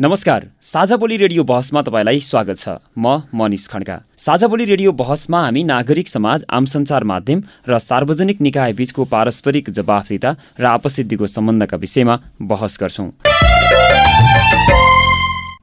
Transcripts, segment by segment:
नमस्कार साझा बोली रेडियो बहसमा तपाईँलाई स्वागत छ। म मनिष खड्का। साझा बोली रेडियो बहसमा हामी नागरिक समाज आम सञ्चार माध्यम र सार्वजनिक निकाय बीचको पारस्परिक जवाफदिता र आपसिद्धिको सम्बन्धका विषयमा बहस गर्छौँ।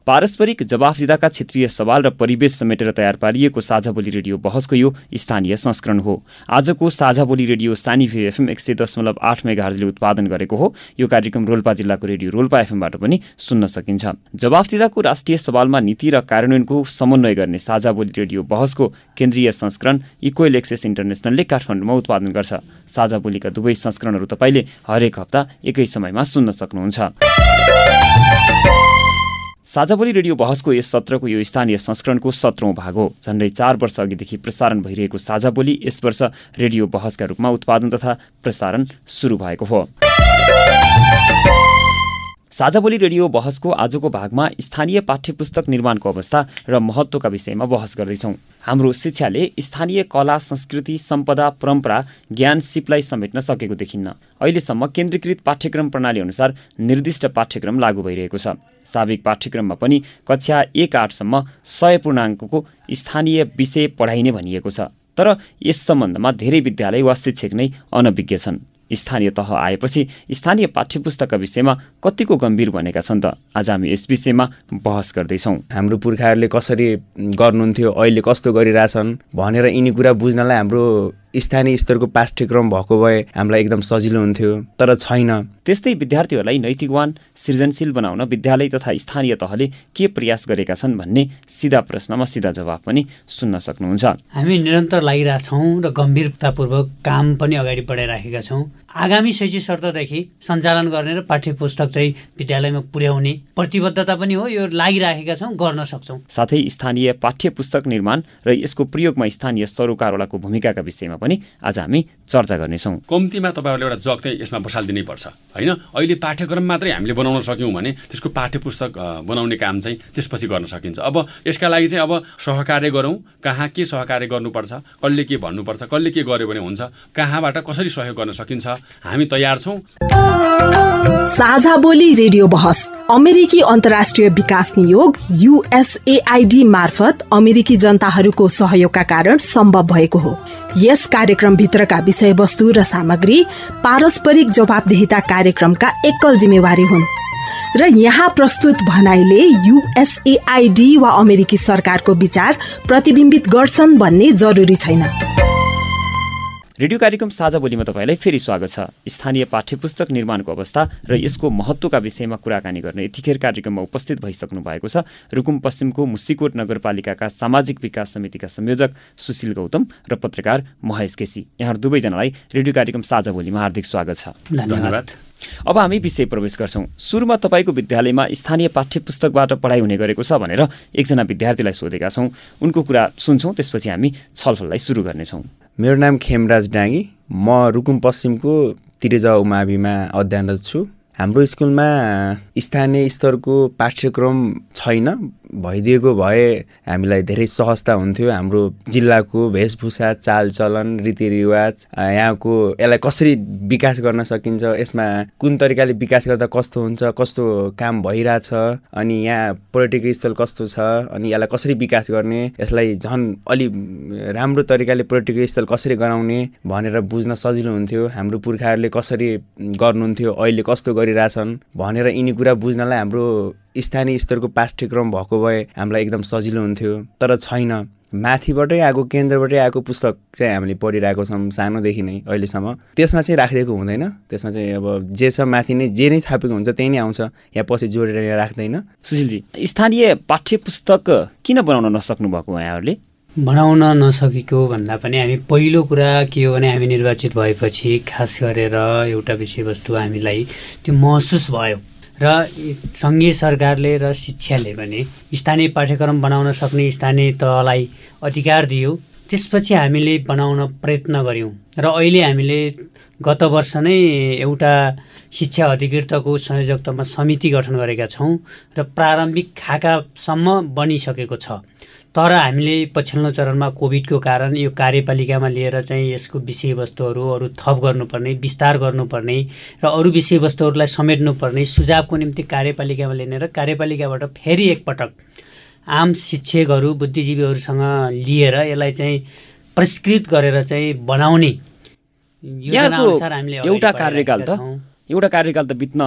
पारस्परिक जवाफदिदाका क्षेत्रीय सवाल र परिवेश समेटेर तयार पारिएको साझा बोली रेडियो बहसको यो स्थानीय संस्करण हो। आजको साझा बोली रेडियो सानी एफएम एक सय दशमलव आठ मेगाहरले उत्पादन गरेको हो। यो कार्यक्रम रोल्पा जिल्लाको रेडियो रोल्पा एफएमबाट पनि सुन्न सकिन्छ। जवाफदिदाको राष्ट्रिय सवालमा नीति र कार्यान्वयनको समन्वय गर्ने साझा बोली रेडियो बहसको केन्द्रीय संस्करण इक्वेल एक्सेस इन्टरनेसनलले काठमाडौँमा उत्पादन गर्छ। साझा बोलीका दुवै संस्करणहरू तपाईँले हरेक हप्ता एकै समयमा सुन्न सक्नुहुन्छ। साझाबोली रेडियो बहसको यस सत्रको यो स्थानीय संस्करणको सत्रौँ भाग हो झन्डै चार वर्ष अघिदेखि प्रसारण भइरहेको साझाबोली यस वर्ष रेडियो बहसका रूपमा उत्पादन तथा प्रसारण सुरु भएको हो। साझा बोली रेडियो बहसको आजको भागमा स्थानीय पाठ्यपुस्तक निर्माणको अवस्था र महत्त्वका विषयमा बहस गर्दैछौँ। हाम्रो शिक्षाले स्थानीय कला संस्कृति सम्पदा परम्परा ज्ञान सिपलाई समेट्न सकेको देखिन्न। अहिलेसम्म केन्द्रीकृत पाठ्यक्रम प्रणाली अनुसार निर्दिष्ट पाठ्यक्रम लागू भइरहेको छ। साविक पाठ्यक्रममा पनि कक्षा एक आठसम्म सय पूर्णाङ्कको स्थानीय विषय पढाइने भनिएको छ। तर यस सम्बन्धमा धेरै विद्यालय वा शिक्षक नै अनभिज्ञ छन्। स्थानीय तह आएपछि स्थानीय पाठ्यपुस्तकका विषयमा कतिको गम्भीर बनेका छन् त आज हामी यस विषयमा बहस गर्दैछौँ। हाम्रो पुर्खाहरूले कसरी गर्नुहुन्थ्यो अहिले कस्तो गरिरहेछन् भनेर यिनी कुरा बुझ्नलाई हाम्रो स्थानीय स्तरको पाठ्यक्रम भएको भए हामीलाई एकदम सजिलो हुन्थ्यो तर छैन। त्यस्तै विद्यार्थीहरूलाई नैतिकवान सृजनशील बनाउन विद्यालय तथा स्थानीय तहले के प्रयास गरेका छन् भन्ने सिधा प्रश्नमा सिधा जवाब पनि सुन्न सक्नुहुन्छ। हामी निरन्तर लागिरहेछौँ र गम्भीरतापूर्वक काम पनि अगाडि बढाइराखेका छौँ। आगामी शैक्षिक शर्तदेखि सञ्चालन गर्ने र पाठ्य पुस्तक चाहिँ विद्यालयमा पुर्याउने प्रतिबद्धता पनि हो यो लागिराखेका छौँ गर्न सक्छौँ। साथै स्थानीय पाठ्य पुस्तक निर्माण र यसको प्रयोगमा स्थानीय सरोकारवालाको भूमिकाका विषयमा पनि आज हामी चर्चा गर्नेछौँ। कम्तीमा तपाईँहरूले एउटा जग चाहिँ यसमा बसालिदिनै पर्छ होइन? अहिले पाठ्यक्रम मात्रै हामीले बनाउन सक्यौँ भने त्यसको पाठ्य पुस्तक बनाउने काम चाहिँ त्यसपछि गर्न सकिन्छ। अब यसका लागि चाहिँ अब सहकार्य गरौँ कहाँ के सहकार्य गर्नुपर्छ कसले के भन्नुपर्छ कसले के गर्यो भने हुन्छ कहाँबाट कसरी सहयोग गर्न सकिन्छ हामी तयार छौँ। साझा बोली रेडियो बहस अमेरिकी अन्तर्राष्ट्रिय विकास नियोग युएसएआईडी मार्फत अमेरिकी जनताहरूको सहयोगका कारण सम्भव भएको हो। यस कार्यक्रमभित्रका विषयवस्तु र सामग्री पारस्परिक जवाबदेहिता कार्यक्रमका एकल जिम्मेवारी हुन्। र यहाँ प्रस्तुत भनाइले युएसएआईडी वा अमेरिकी सरकारको विचार प्रतिबिम्बित गर्छन् भन्ने जरुरी छैन। रेडियो कार्यक्रम साझा बोलीमा तपाईँलाई फेरि स्वागत छ। स्थानीय पाठ्यपुस्तक निर्माणको अवस्था र यसको महत्त्वका विषयमा कुराकानी गर्ने यतिखेर कार्यक्रममा उपस्थित भइसक्नु भएको छ। रुकुम पश्चिमको मुसिकोट नगरपालिकाका सामाजिक विकास समितिका संयोजक सुशील गौतम र पत्रकार महेश केसी। यहाँ दुवैजनालाई रेडियो कार्यक्रम साझा बोलीमा हार्दिक स्वागत छ। धन्यवाद। अब हामी विषय प्रवेश गर्छौँ। सुरुमा तपाईँको विद्यालयमा स्थानीय पाठ्यपुस्तकबाट पढाइ हुने गरेको छ भनेर एकजना विद्यार्थीलाई सोधेका छौँ। उनको कुरा सुन्छौँ त्यसपछि हामी छलफललाई सुरु गर्नेछौँ। मेरो नाम खेमराज डाँगी। म रुकुम पश्चिमको तिरेजा उमाविमा अध्ययनरत छु। हाम्रो स्कुलमा स्थानीय स्तरको पाठ्यक्रम छैन। भइदिएको भए हामीलाई धेरै सहजता हुन्थ्यो। हाम्रो जिल्लाको वेशभूषा चालचलन रीतिरिवाज यहाँको यसलाई कसरी विकास गर्न सकिन्छ यसमा कुन तरिकाले विकास गर्दा कस्तो हुन्छ कस्तो काम भइरहेछ अनि यहाँ पर्यटकीय स्थल कस्तो छ अनि यसलाई कसरी विकास गर्ने यसलाई झन् अलि राम्रो तरिकाले पर्यटकीय स्थल कसरी गराउने भनेर बुझ्न सजिलो हुन्थ्यो। हाम्रो पुर्खाहरूले कसरी गर्नुहुन्थ्यो अहिले कस्तो गरिरहेछन् भनेर यिनी कुरा बुझ्नलाई हाम्रो स्थानीय स्तरको पाठ्यक्रम भएको भए हामीलाई एकदम सजिलो हुन्थ्यो। तर छैन। माथिबाटै आएको केन्द्रबाटै आएको पुस्तक चाहिँ हामीले पढिरहेको छौँ सानोदेखि नै अहिलेसम्म। त्यसमा चाहिँ राखिदिएको हुँदैन। त्यसमा चाहिँ अब जे छ माथि नै जे नै छापेको हुन्छ त्यही नै आउँछ। यहाँ पछि जोडेर राख्दैन। सुशीलजी स्थानीय पाठ्य पुस्तक किन बनाउन नसक्नु भएको यहाँहरूले? बनाउन नसकेको भन्दा पनि हामी पहिलो कुरा के हो भने हामी निर्वाचित भएपछि खास गरेर एउटा विषयवस्तु हामीलाई त्यो महसुस भयो। र सङ्घीय सरकारले र शिक्षाले भने स्थानीय पाठ्यक्रम बनाउन सक्ने स्थानीय तहलाई अधिकार दियो। त्यसपछि हामीले बनाउन प्रयत्न गऱ्यौँ र अहिले हामीले गत वर्ष नै एउटा शिक्षा अधिकृतको संयोजकतामा समिति गठन गरेका छौँ र प्रारम्भिक खाकासम्म बनिसकेको छ। तर हामीले पछिल्लो चरणमा कोभिडको कारण यो कार्यपालिकामा लिएर चाहिँ यसको विषयवस्तुहरू अरू थप गर्नुपर्ने विस्तार गर्नुपर्ने र अरू विषयवस्तुहरूलाई समेट्नुपर्ने सुझावको निम्ति कार्यपालिकामा लिने र कार्यपालिकाबाट फेरि एकपटक आम शिक्षकहरू बुद्धिजीवीहरूसँग लिएर यसलाई चाहिँ परिष्कृत गरेर चाहिँ बनाउने एउटा कार्यकाल त एउटा कार्यकाल त बित्न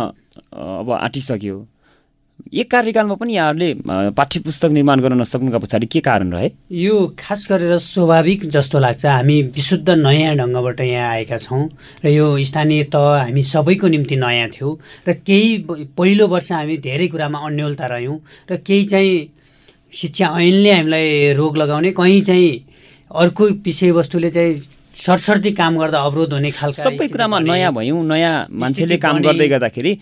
अब आँटिसक्यो। एक कार्यकालमा पनि यहाँहरूले पाठ्य पुस्तक निर्माण गर्न नसक्नुका पछाडि के कारण रहे यो खास गरेर स्वाभाविक जस्तो लाग्छ। हामी विशुद्ध नयाँ ढङ्गबाट यहाँ आएका छौँ र यो स्थानीय तह हामी सबैको निम्ति नयाँ थियो र केही पहिलो वर्ष हामी धेरै कुरामा अन्यलता रह्यौँ र केही चाहिँ शिक्षा ऐनले हामीलाई रोग लगाउने कहीँ चाहिँ अर्को विषयवस्तुले चाहिँ सरसर्ती काम गर्दा अवरोध हुने खालका सबै कुरामा नयाँ भयौँ नयाँ मान्छेले काम गर्दै गर्दाखेरि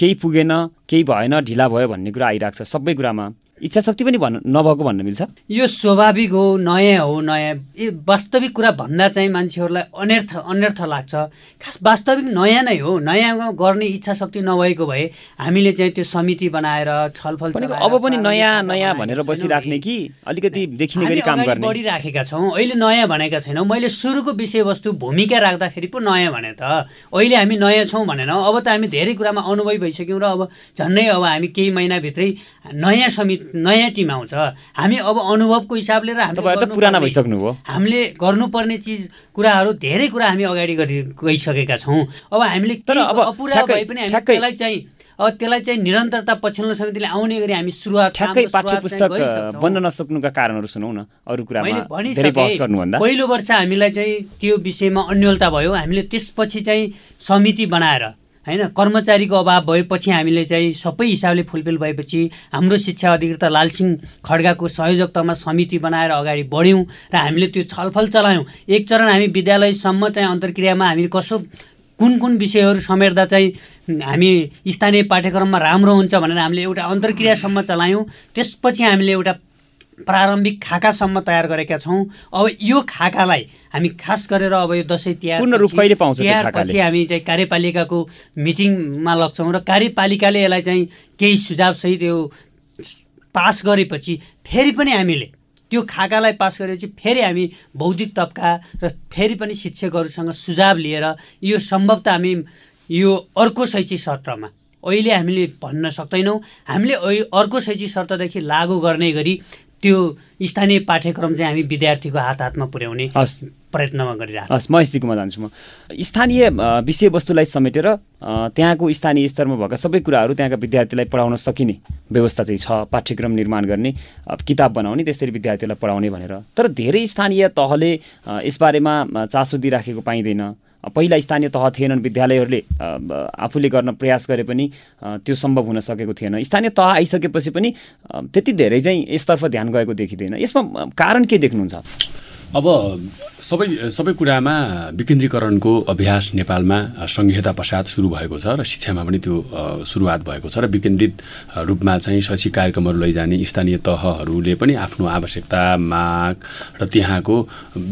केही पुगेन केही भएन ढिला भयो भन्ने कुरा आइरहेको छ सबै कुरामा। इच्छा शक्ति पनि भन् नभएको भन्न मिल्छ? यो स्वाभाविक हो नयाँ हो नयाँ। वास्तविक कुरा भन्दा चाहिँ मान्छेहरूलाई अनर्थ अनर्थ लाग्छ। खास वास्तविक नयाँ नै हो। नयाँ गर्ने इच्छा शक्ति नभएको भए हामीले चाहिँ त्यो समिति बनाएर छलफल अब पनि नयाँ नयाँ भनेर बसिराख्ने कि अलिकति देखिने गरी काम गर्ने? बढिराखेका छौँ। अहिले नयाँ भनेका छैनौँ। मैले सुरुको विषयवस्तु भूमिका राख्दाखेरि पो नयाँ भने त। अहिले हामी नयाँ छौँ भनेन। अब त हामी धेरै कुरामा अनुभवी भइसक्यौँ र अब झन्डै अब हामी केही महिनाभित्रै नयाँ समिति नयाँ टिम आउँछ। हामी अब अनुभवको हिसाबले र हामी पुराना भइसक्नुभयो हामीले गर्नुपर्ने चिज कुराहरू धेरै कुरा हामी अगाडि गरि गइसकेका छौँ। अब हामीले तर अब अपुरा भए पनि हामी त्यसलाई चाहिँ अब त्यसलाई चाहिँ निरन्तरता पछिल्लो समितिले आउने गरी हामी सुरुवात ठ्याक्कै पाठ्य पुस्तक बन्न नसक्नुका कारणहरू सुनौ न। अरू कुरा मैले भनिसकेँ पहिलो वर्ष हामीलाई चाहिँ त्यो विषयमा अन्यलता भयो। हामीले त्यसपछि चाहिँ समिति बनाएर होइन कर्मचारीको अभाव भएपछि हामीले चाहिँ सबै हिसाबले फुलफिल भएपछि हाम्रो शिक्षा अधिकृत लालसिंह खड्गाको सहयोगतामा समिति बनाएर अगाडि बढ्यौँ र हामीले त्यो छलफल चलायौँ। एक चरण हामी विद्यालयसम्म चाहिँ अन्तर्क्रियामा हामी कसो कुन कुन विषयहरू समेट्दा चाहिँ हामी स्थानीय पाठ्यक्रममा राम्रो हुन्छ भनेर हामीले एउटा अन्तर्क्रियासम्म चलायौँ। त्यसपछि हामीले एउटा प्रारम्भिक खाकासम्म तयार गरेका छौँ। अब यो खाकालाई हामी खास गरेर अब यो दसैँ तिहार तिहारपछि हामी चाहिँ कार्यपालिकाको मिटिङमा लग्छौँ र कार्यपालिकाले यसलाई चाहिँ केही सुझावसहित यो पास गरेपछि फेरि पनि हामीले त्यो खाकालाई पास गरेपछि फेरि हामी बौद्धिक तबका र फेरि पनि शिक्षकहरूसँग सुझाव लिएर यो सम्भवतः हामी यो अर्को शैक्षिक सत्रमा अहिले हामीले भन्न सक्दैनौँ। हामीले अर्को शैक्षिक सत्रदेखि लागू गर्ने गरी त्यो स्थानीय पाठ्यक्रम चाहिँ हामी विद्यार्थीको हात हातमा पुर्याउने प्रयत्नमा गरिरहेको हस् महेशजीकोमा जान्छु म। स्थानीय विषयवस्तुलाई समेटेर त्यहाँको स्थानीय स्तरमा भएका सबै कुराहरू त्यहाँका विद्यार्थीलाई पढाउन सकिने व्यवस्था चाहिँ छ पाठ्यक्रम निर्माण गर्ने किताब बनाउने त्यसरी विद्यार्थीलाई पढाउने भनेर। तर धेरै स्थानीय तहले यसबारेमा चासो दिइराखेको पाइँदैन। पहिला स्थानीय तह थिएनन् विद्यालयहरूले आफूले गर्न प्रयास गरे पनि त्यो सम्भव हुन सकेको थिएन। स्थानीय तह आइसकेपछि पनि त्यति धेरै चाहिँ यसतर्फ ध्यान गएको देखिँदैन। यसमा कारण के देख्नुहुन्छ? अब सबै सबै कुरामा विकेन्द्रीकरणको अभ्यास नेपालमा सङ्घीयता पश्चात सुरु भएको छ र शिक्षामा पनि त्यो सुरुवात भएको छ र विकेन्द्रित रूपमा चाहिँ शैक्षिक कार्यक्रमहरू लैजाने स्थानीय तहहरूले पनि आफ्नो आवश्यकता माग र त्यहाँको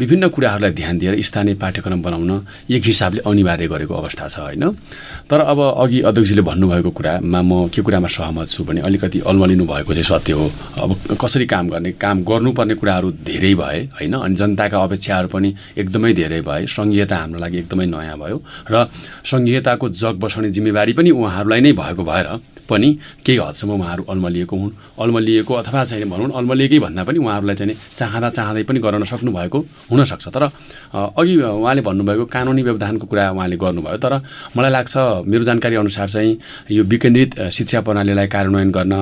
विभिन्न कुराहरूलाई ध्यान दिएर स्थानीय पाठ्यक्रम बनाउन एक हिसाबले अनिवार्य गरेको अवस्था छ होइन? तर अब अघि अध्यक्षजीले भन्नुभएको कुरामा म के कुरामा सहमत छु भने अलिकति अल्मलिनु भएको चाहिँ सत्य हो। अब कसरी काम गर्ने काम गर्नुपर्ने कुराहरू धेरै भए होइन? अनि जनताका अपेक्षाहरू पनि एकदमै धेरै भए। सङ्घीयता हाम्रो लागि एकदमै नयाँ भयो। र सङ्घीयताको जग बसाउने जिम्मेवारी पनि उहाँहरूलाई नै भएको भएर पनि केही हदसम्म उहाँहरू अल्मलिएको हुन्। अल्मलिएको अथवा चाहिँ भनौँ अल्मलिएकै भन्दा पनि उहाँहरूलाई चाहिँ चाहँदा चाहँदै पनि गर्न सक्नुभएको हुनसक्छ। तर अघि उहाँले भन्नुभएको कानुनी व्यवधानको कुरा उहाँले गर्नुभयो। तर मलाई लाग्छ मेरो जानकारी अनुसार चाहिँ यो विकेन्द्रित शिक्षा प्रणालीलाई कार्यान्वयन गर्न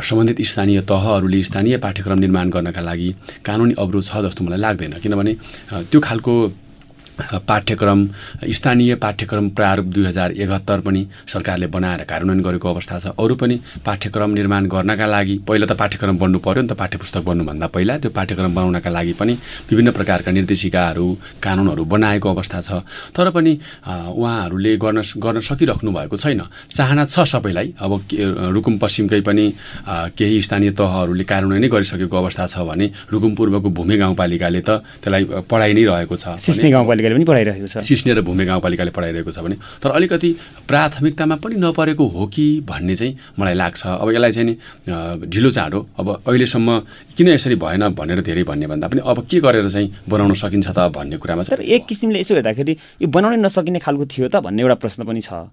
सम्बन्धित स्थानीय तहहरूले स्थानीय पाठ्यक्रम निर्माण गर्नका लागि कानुनी अवरोध छ जस्तो मलाई लाग्दैन। किनभने त्यो खालको पाठ्यक्रम स्थानीय पाठ्यक्रम प्रारूप दुई हजार एकहत्तर पनि सरकारले बनाएर कार्यान्वयन गरेको अवस्था छ। अरू पनि पाठ्यक्रम निर्माण गर्नका लागि पहिला त पाठ्यक्रम बन्नु पऱ्यो नि त पाठ्यपुस्तक बन्नुभन्दा पहिला। त्यो पाठ्यक्रम बनाउनका लागि पनि विभिन्न प्रकारका निर्देशिकाहरू कानुनहरू बनाएको अवस्था छ। तर पनि उहाँहरूले गर्न गर्न सकिराख्नु भएको छैन। चाहना छ सबैलाई। अब रुकुम पश्चिमकै पनि केही स्थानीय तहहरूले कार्यान्वयन नै गरिसकेको अवस्था छ भने रुकुम पूर्वको भूमि गाउँपालिकाले त त्यसलाई पढाइ नै रहेको छ। गाउँपालिकाले पनि पढाइरहेको छ। सिस्ने र भूमि गाउँपालिकाले पढाइरहेको छ भने। तर अलिकति प्राथमिकतामा पनि नपरेको हो कि भन्ने चाहिँ मलाई लाग्छ। अब यसलाई चाहिँ नि ढिलो चाँडो। अब अहिलेसम्म किन यसरी भएन भनेर धेरै भन्ने भन्दा पनि अब के गरेर चाहिँ बनाउन सकिन्छ त भन्ने कुरामा चाहिँ एक किसिमले यसो हेर्दाखेरि यो बनाउनै नसकिने खालको थियो त भन्ने एउटा प्रश्न पनि छ।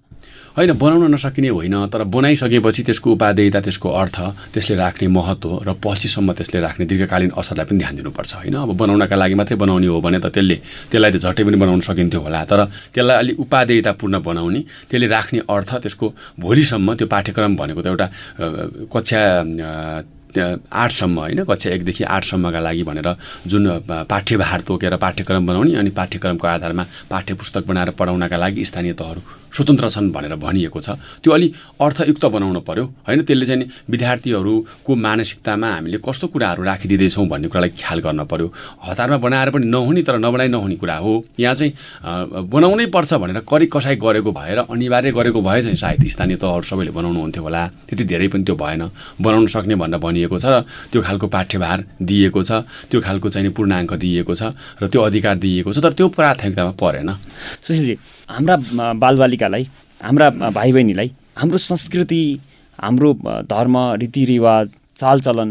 होइन बनाउन नसकिने होइन तर बनाइसकेपछि त्यसको उपादेयता त्यसको अर्थ त्यसले राख्ने महत्त्व र पछिसम्म त्यसले राख्ने दीर्घकालीन असरलाई पनि ध्यान दिनुपर्छ होइन? अब बनाउनका लागि मात्रै बनाउने हो भने त त्यसले त्यसलाई त झट्टै पनि बनाउन सकिन्थ्यो होला। तर त्यसलाई अलिक उपादेयतापूर्ण बनाउने त्यसले राख्ने अर्थ त्यसको भोलिसम्म त्यो पाठ्यक्रम भनेको त एउटा कक्षा आठसम्म होइन? कक्षा एकदेखि आठसम्मका लागि भनेर जुन पाठ्यभार तोकेर पाठ्यक्रम बनाउने अनि पाठ्यक्रमको आधारमा पाठ्यपुस्तक बनाएर पढाउनका लागि स्थानीय तहहरू स्वतन्त्र छन् भनेर भनिएको छ। त्यो अलिक अर्थयुक्त बनाउनु पऱ्यो होइन त्यसले चाहिँ विद्यार्थीहरूको मानसिकतामा हामीले कस्तो कुराहरू राखिदिँदैछौँ भन्ने कुरालाई ख्याल गर्न पऱ्यो हतारमा बनाएर पनि नहुने तर नबनाइ नहुने कुरा हो। यहाँ चाहिँ बनाउनै पर्छ भनेर करि कसाइ गरेको भएर अनिवार्य गरेको भए चाहिँ सायद स्थानीय तहहरू सबैले बनाउनु हुन्थ्यो होला। त्यति धेरै पनि त्यो भएन। बनाउन सक्ने भनेर भनिएको छ र त्यो खालको पाठ्यभार दिएको छ। त्यो खालको चाहिँ पूर्णाङ्क दिएको छ र त्यो अधिकार दिएको छ। तर त्यो प्राथमिकतामा परेन। सुशीलजी हाम्रा बालबालिकालाई हाम्रा भाइ बहिनीलाई हाम्रो संस्कृति हाम्रो धर्म रीतिरिवाज चालचलन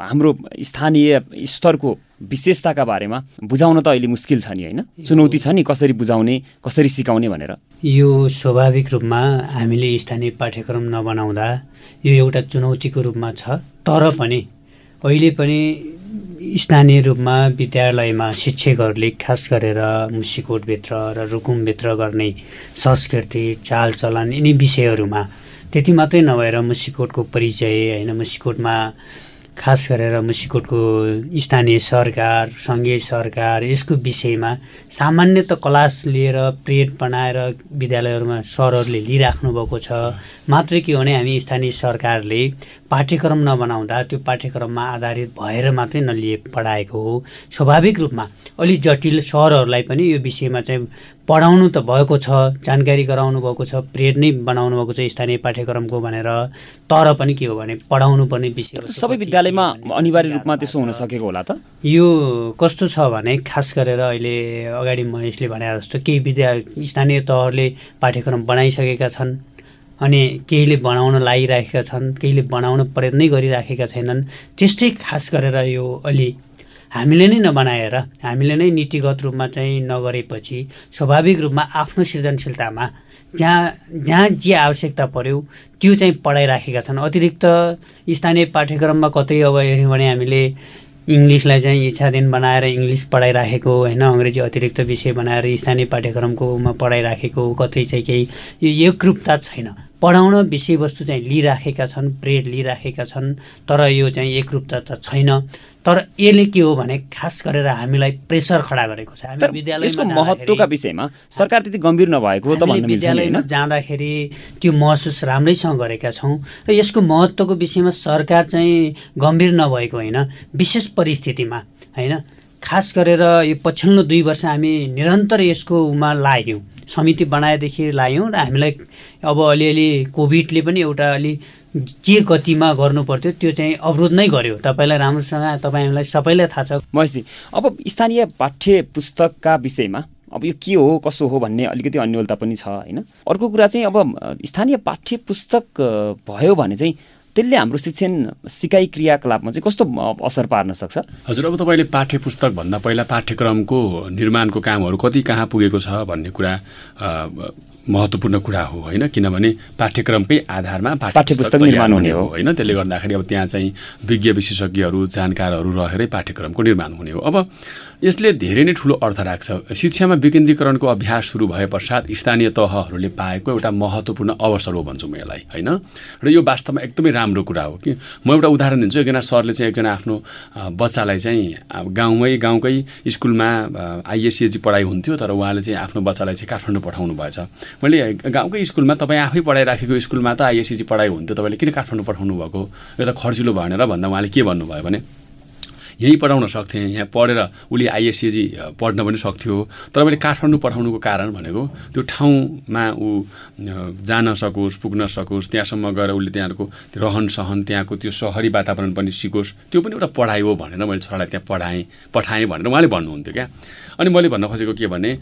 हाम्रो स्थानीय स्तरको विशेषताका बारेमा बुझाउन त अहिले मुस्किल छ नि होइन? चुनौती छ नि कसरी बुझाउने कसरी सिकाउने भनेर। यो स्वाभाविक रूपमा हामीले स्थानीय पाठ्यक्रम नबनाउँदा यो एउटा चुनौतीको रूपमा छ। तर पनि अहिले पनि स्थानीय रूपमा विद्यालयमा शिक्षकहरूले खास गरेर मुसिकोटभित्र र रुकुमभित्र गर्ने संस्कृति चालचलन यिनी विषयहरूमा त्यति मात्रै नभएर मुसिकोटको परिचय होइन मुसिकोटमा खास गरेर मुसिकोटको स्थानीय सरकार सङ्घीय सरकार यसको विषयमा सामान्यत क्लास लिएर प्रेड बनाएर विद्यालयहरूमा सरहरूले लिइराख्नु भएको छ। मात्रै के हो भने हामी स्थानीय सरकारले पाठ्यक्रम नबनाउँदा त्यो पाठ्यक्रममा आधारित भएर मात्रै नलिए पढाएको हो। स्वाभाविक रूपमा अलिक जटिल सरहरूलाई पनि यो विषयमा चाहिँ पढाउनु त भएको छ जानकारी गराउनु भएको छ प्रेड नै बनाउनु भएको छ स्थानीय पाठ्यक्रमको भनेर। तर पनि के हो भने पढाउनु पर्ने विषय सबै विद्यालयमा अनिवार्य रूपमा त्यसो हुन सकेको होला त? यो कस्तो छ भने खास गरेर अहिले अगाडि महेशले भने जस्तो केही विद्या स्थानीय तहहरूले पाठ्यक्रम बनाइसकेका छन्। अनि केहीले बनाउन लागिरहेका छन् केहीले बनाउन प्रयत्नै गरिराखेका छैनन्। त्यस्तै खास गरेर यो अलि हामीले नै नबनाएर हामीले नै नीतिगत रूपमा चाहिँ नगरेपछि स्वाभाविक रूपमा आफ्नो सृजनशीलतामा जहाँ जहाँ जे आवश्यकता पर्यो त्यो चाहिँ पढाइराखेका छन्। अतिरिक्त स्थानीय पाठ्यक्रममा कतै अब हेऱ्यौँ भने हामीले इङ्ग्लिसलाई चाहिँ इच्छाधीन बनाएर इङ्ग्लिस पढाइराखेको होइन अङ्ग्रेजी अतिरिक्त विषय बनाएर स्थानीय पाठ्यक्रमकोमा पढाइराखेको कतै चाहिँ केही यो एकरूपता छैन। पढाउन विषयवस्तु चाहिँ लिइराखेका छन् प्रेड लिइराखेका छन् तर यो चाहिँ एकरूपता त छैन। तर यसले के हो भने खास गरेर हामीलाई प्रेसर खडा गरेको छ। हामी विद्यालयको महत्त्वका विषयमा सरकार त्यति गम्भीर नभएको त विद्यालयमा जाँदाखेरि त्यो महसुस राम्रैसँग गरेका छौँ र यसको महत्त्वको विषयमा सरकार चाहिँ गम्भीर नभएको होइन विशेष परिस्थितिमा होइन? खास गरेर यो पछिल्लो दुई वर्ष हामी निरन्तर यसको उमा लाग्यौँ। समिति बनाएदेखि लायौँ र हामीलाई अब अलिअलि कोभिडले पनि एउटा अलि जे गतिमा गर्नु पर्थ्यो त्यो चाहिँ अवरोध नै गर्यो। तपाईँलाई राम्रोसँग तपाईँहरूलाई सबैलाई थाहा छ। महेशजी अब स्थानीय पाठ्य पुस्तकका विषयमा अब यो के हो कसो हो भन्ने अलिकति अन्यलता पनि छ होइन? अर्को कुरा चाहिँ अब स्थानीय पाठ्य पुस्तक भयो भने चाहिँ त्यसले हाम्रो शिक्षण सिकाइ क्रियाकलापमा चाहिँ कस्तो असर पार्न सक्छ? हजुर अब तपाईँले पाठ्य पुस्तकभन्दा पहिला पाठ्यक्रमको निर्माणको कामहरू कति कहाँ पुगेको छ भन्ने कुरा महत्त्वपूर्ण कुरा हो होइन? किनभने पाठ्यक्रमकै आधारमा पाठ्य पुस्तक निर्माण हुने हो। होइन? त्यसले गर्दाखेरि अब त्यहाँ चाहिँ विज्ञ विशेषज्ञहरू जानकारहरू रहेरै पाठ्यक्रमको निर्माण हुने हो। अब यसले धेरै नै ठुलो अर्थ राख्छ। शिक्षामा विकेन्द्रीकरणको अभ्यास सुरु भए पश्चात स्थानीय तहहरूले पाएको एउटा महत्त्वपूर्ण अवसर हो भन्छु म यसलाई होइन? र यो वास्तवमा एकदमै राम्रो कुरा हो कि म एउटा उदाहरण दिन्छु। एकजना सरले चाहिँ एकजना आफ्नो बच्चालाई चाहिँ गाउँमै गाउँकै स्कुलमा आइएससिएजी पढाइ हुन्थ्यो तर उहाँले चाहिँ आफ्नो बच्चालाई चाहिँ काठमाडौँ पठाउनु भएछ। मैले गाउँकै स्कुलमा तपाईँ आफै पढाइराखेको स्कुलमा त आइएससिजी पढाइ हुन्थ्यो तपाईँले किन काठमाडौँ पठाउनु भएको? यो त खर्चिलो भएन र भन्दा उहाँले के भन्नुभयो भने यहीँ पढाउन सक्थेँ यहाँ पढेर उसले आइएससिजी पढ्न पनि सक्थ्यो। तर मैले काठमाडौँ पठाउनुको कारण भनेको त्यो ठाउँमा ऊ जान सकोस् पुग्न सकोस् त्यहाँसम्म गएर उसले त्यहाँको रहन सहन त्यहाँको त्यो सहरी वातावरण पनि सिकोस् त्यो पनि एउटा पढाइ हो भनेर मैले छोरालाई त्यहाँ पढाएँ पठाएँ भनेर उहाँले भन्नुहुन्थ्यो क्या। अनि मैले भन्न खोजेको के भने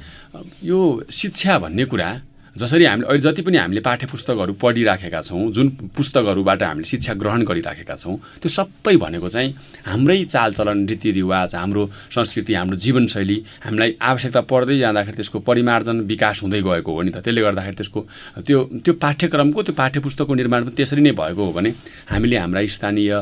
यो शिक्षा भन्ने कुरा जसरी हामीले अहिले जति पनि हामीले पाठ्य पुस्तकहरू पढिराखेका छौँ जुन पुस्तकहरूबाट हामीले शिक्षा ग्रहण गरिराखेका छौँ त्यो सबै भनेको चाहिँ हाम्रै चालचलन रीतिरिवाज हाम्रो संस्कृति हाम्रो जीवनशैली हामीलाई आवश्यकता पर्दै जाँदाखेरि त्यसको परिमार्जन विकास हुँदै गएको हो नि त। त्यसले गर्दाखेरि त्यसको त्यो त्यो पाठ्यक्रमको त्यो पाठ्य पुस्तकको निर्माण पनि त्यसरी नै भएको हो भने हामीले हाम्रा स्थानीय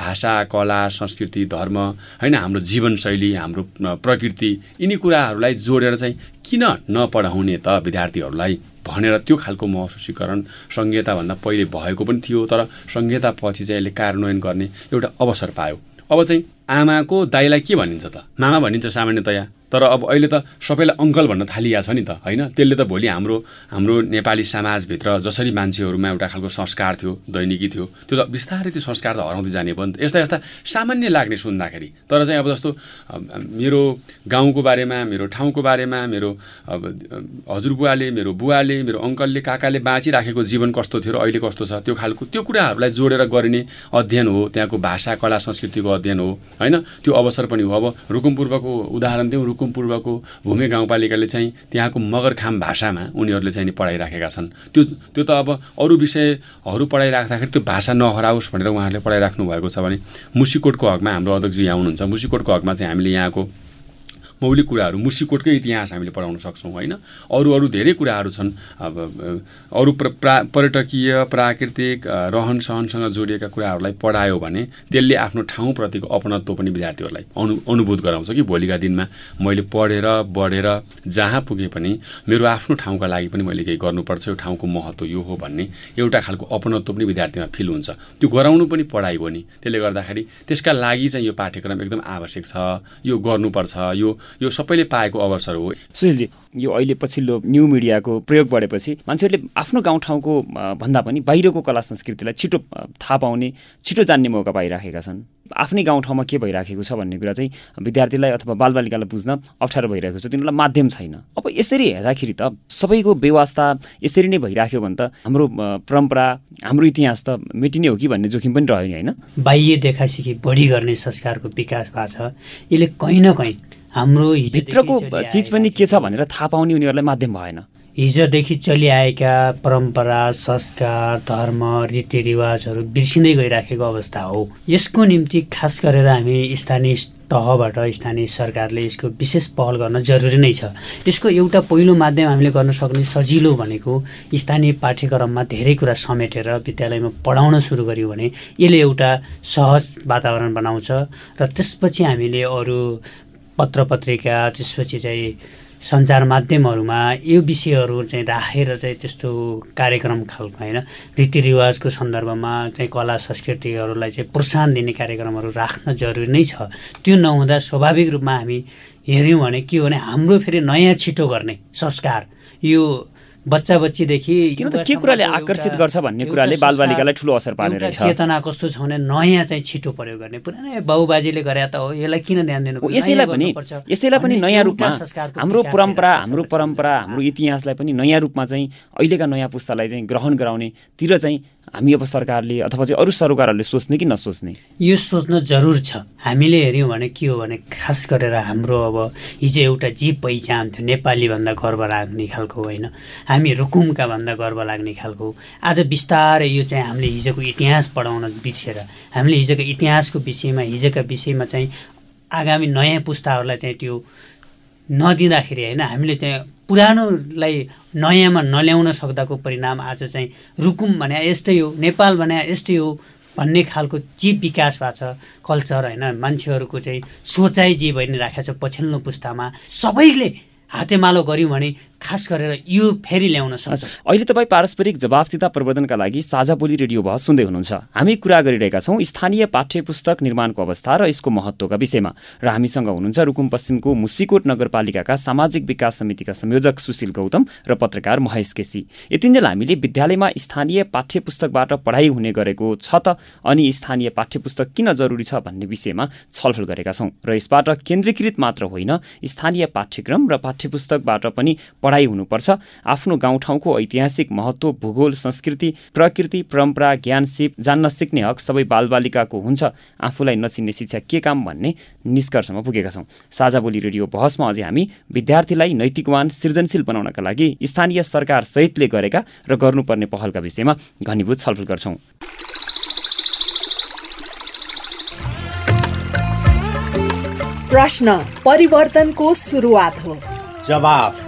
भाषा कला संस्कृति धर्म होइन हाम्रो जीवनशैली हाम्रो प्रकृति यिनी कुराहरूलाई जोडेर चाहिँ किन नपढाउने त विद्यार्थीहरूलाई भनेर त्यो खालको महसुसीकरण संहिताभन्दा पहिले भएको पनि थियो तर संहिता पछि चाहिँ यसले कार्यान्वयन गर्ने एउटा अवसर पायो। अब चाहिँ आमाको दाइलाई के भनिन्छ त? मामा भनिन्छ सामान्यतया। तर अब अहिले त सबैलाई अङ्कल भन्न थालिया छ नि त होइन? त्यसले त भोलि हाम्रो हाम्रो नेपाली समाजभित्र जसरी मान्छेहरूमा एउटा खालको संस्कार थियो दैनिकी थियो त्यो त बिस्तारै त्यो संस्कार त हराउँदै जाने भयो नि त। यस्ता यस्ता सामान्य लाग्ने सुन्दाखेरि तर चाहिँ अब जस्तो मेरो गाउँको बारेमा मेरो ठाउँको बारेमा मेरो अब हजुरबुवाले मेरो बुवाले मेरो अङ्कलले काकाले बाँचिराखेको जीवन कस्तो थियो र अहिले कस्तो छ त्यो खालको त्यो कुराहरूलाई जोडेर गरिने अध्ययन हो त्यहाँको भाषा कला संस्कृतिको अध्ययन हो होइन? त्यो अवसर पनि हो। अब रुकुम पूर्वको उदाहरण दिउँ रुकुम पूर्वको भूमि गाउँपालिकाले चाहिँ त्यहाँको मगरखाम भाषामा उनीहरूले चाहिँ नि पढाइराखेका छन्। त्यो त्यो त अब अरू विषयहरू पढाइराख्दाखेरि त्यो भाषा नहराओस् भनेर उहाँहरूले पढाइराख्नु भएको छ भने मुसिकोटको हकमा हाम्रो अध्यक्ष यहाँ हुनुहुन्छ मुसिकोटको हकमा चाहिँ हामीले यहाँको मौलिक कुराहरू मुसिकोटकै इतिहास हामीले पढाउन सक्छौँ होइन? अरू अरू धेरै कुराहरू छन्। अब अरू प्र प्रा पर्यटकीय प्राकृतिक रहन सहनसँग जोडिएका कुराहरूलाई पढायो भने त्यसले आफ्नो ठाउँप्रतिको अपनत्व पनि विद्यार्थीहरूलाई अनु अनुभूत गराउँछ कि? भोलिका दिनमा मैले पढेर बढेर जहाँ पुगे पनि मेरो आफ्नो ठाउँका लागि पनि मैले केही गर्नुपर्छ। यो ठाउँको महत्त्व यो हो भन्ने एउटा खालको अपनत्व पनि विद्यार्थीमा फिल हुन्छ। त्यो गराउनु पनि पढाइ हो नि। त्यसले गर्दाखेरि त्यसका लागि चाहिँ यो पाठ्यक्रम एकदम आवश्यक छ। यो गर्नुपर्छ। यो यो सबैले पाएको अवसर हो। सुशीलजी यो अहिले पछिल्लो न्यू मिडियाको प्रयोग बढेपछि मान्छेहरूले आफ्नो गाउँठाउँको भन्दा पनि बाहिरको कला संस्कृतिलाई छिटो थाहा पाउने छिटो जान्ने मौका पाइराखेका छन्। आफ्नै गाउँठाउँमा के भइराखेको छ भन्ने कुरा चाहिँ विद्यार्थीलाई अथवा बालबालिकालाई बुझ्न अप्ठ्यारो भइरहेको छ तिनीहरूलाई माध्यम छैन। अब यसरी हेर्दाखेरि त सबैको व्यवस्था यसरी नै भइराख्यो भने त हाम्रो परम्परा हाम्रो इतिहास त मेटिने हो कि भन्ने जोखिम पनि रह्यो नि होइन? बाह्य देखासिखी बढी गर्ने संस्कारको विकास भएको छ। यसले कहीँ न कहीँ हाम्रो भित्रको चिज पनि के छ भनेर थाहा पाउने उनीहरूलाई माध्यम भएन। हिजोदेखि चलिआएका परम्परा संस्कार धर्म रीतिरिवाजहरू बिर्सिँदै गइराखेको अवस्था हो। यसको निम्ति खास गरेर हामी स्थानीय तहबाट स्थानीय सरकारले यसको विशेष पहल गर्न जरुरी नै छ। यसको एउटा पहिलो माध्यम हामीले गर्न सक्ने सजिलो भनेको स्थानीय पाठ्यक्रममा धेरै कुरा समेटेर विद्यालयमा पढाउन सुरु गऱ्यौँ भने यसले एउटा सहज वातावरण बनाउँछ र त्यसपछि हामीले अरू पत्र पत्रिका त्यसपछि चाहिँ सञ्चार माध्यमहरूमा यो विषयहरू चाहिँ राखेर चाहिँ त्यस्तो कार्यक्रम खालको होइन रीतिरिवाजको सन्दर्भमा चाहिँ कला संस्कृतिहरूलाई चाहिँ प्रोत्साहन दिने कार्यक्रमहरू राख्न जरुरी नै छ। त्यो नहुँदा स्वाभाविक रूपमा हामी हेऱ्यौँ भने के हो भने हाम्रो फेरि नयाँ छिटो गर्ने संस्कार यो बच्चा बच्चीदेखि किन त के कुराले आकर्षित गर्छ भन्ने कुराले बालबालिकालाई ठुलो असर रहेछ चेतना कस्तो छ भने नयाँ चाहिँ छिटो प्रयोग गर्ने। पुरानै बाबुबाजेले गरे त हो यसलाई किन ध्यान दिनु यसैलाई पनि यसैलाई पनि नयाँ रूपमा हाम्रो परम्परा हाम्रो परम्परा हाम्रो इतिहासलाई पनि नयाँ रूपमा चाहिँ अहिलेका नयाँ पुस्तालाई चाहिँ ग्रहण गराउनेतिर चाहिँ हामी अब सरकारले अथवा चाहिँ अरू सरकारहरूले सोच्ने कि नसोच्ने? यो सोच्न जरुर छ। हामीले हेऱ्यौँ भने के हो भने खास गरेर हाम्रो अब हिजो एउटा जे पहिचान थियो नेपाली भन्दा गर्व लाग्ने खालको होइन। हामी रुकुमका भन्दा गर्व लाग्ने खालको आज बिस्तारै यो चाहिँ हामीले हिजोको इतिहास पढाउन बिर्सेर हामीले हिजोको इतिहासको विषयमा हिजोका विषयमा चाहिँ आगामी नयाँ पुस्ताहरूलाई चाहिँ त्यो नदिँदाखेरि होइन हामीले चाहिँ पुरानोलाई नयाँमा नल्याउन सक्दाको परिणाम आज चाहिँ रुकुम भने यस्तै हो नेपाल भने यस्तै हो भन्ने खालको जे विकास भएको छ कल्चर होइन। मान्छेहरूको चाहिँ सोचाइ जे भइ राखेको छ पछिल्लो पुस्तामा सबैले हातेमालो गऱ्यौँ भने खास गरेर यो फेरि ल्याउन सक्छ। अहिले तपाईँ पारस्परिक जवाफदिता प्रवर्धनका लागि साझा बोली रेडियो बहस सुन्दै हुनुहुन्छ। हामी कुरा गरिरहेका छौँ स्थानीय पाठ्य पुस्तक निर्माणको अवस्था र यसको महत्त्वका विषयमा। र हामीसँग हुनुहुन्छ रुकुम पश्चिमको मुसिकोट नगरपालिकाका सामाजिक विकास समितिका संयोजक सुशील गौतम र पत्रकार महेश केसी। यतिन्जेल हामीले विद्यालयमा स्थानीय पाठ्य पुस्तकबाट पढाइ हुने गरेको छ त अनि स्थानीय पाठ्य पुस्तक किन जरुरी छ भन्ने विषयमा छलफल गरेका छौँ। र यसबाट केन्द्रीकृत मात्र होइन स्थानीय पाठ्यक्रम र पाठ्य पुस्तकबाट पनि पढाइ हुनुपर्छ। आफ्नो गाउँठाउँको ऐतिहासिक महत्त्व भूगोल संस्कृति प्रकृति परम्परा ज्ञान सिप जान्न सिक्ने हक सबै बालबालिकाको हुन्छ। आफूलाई नचिन्ने शिक्षा के काम भन्ने निष्कर्षमा पुगेका छौँ। साझा बोली रेडियो बहसमा अझै हामी विद्यार्थीलाई नैतिकवान सृजनशील बनाउनका लागि स्थानीय सरकार सहितले गरेका र गर्नुपर्ने पहलका विषयमा घनीभूत छलफल गर्छौँ। प्रश्न परिवर्तनको सुरुवात हो। जवाफ।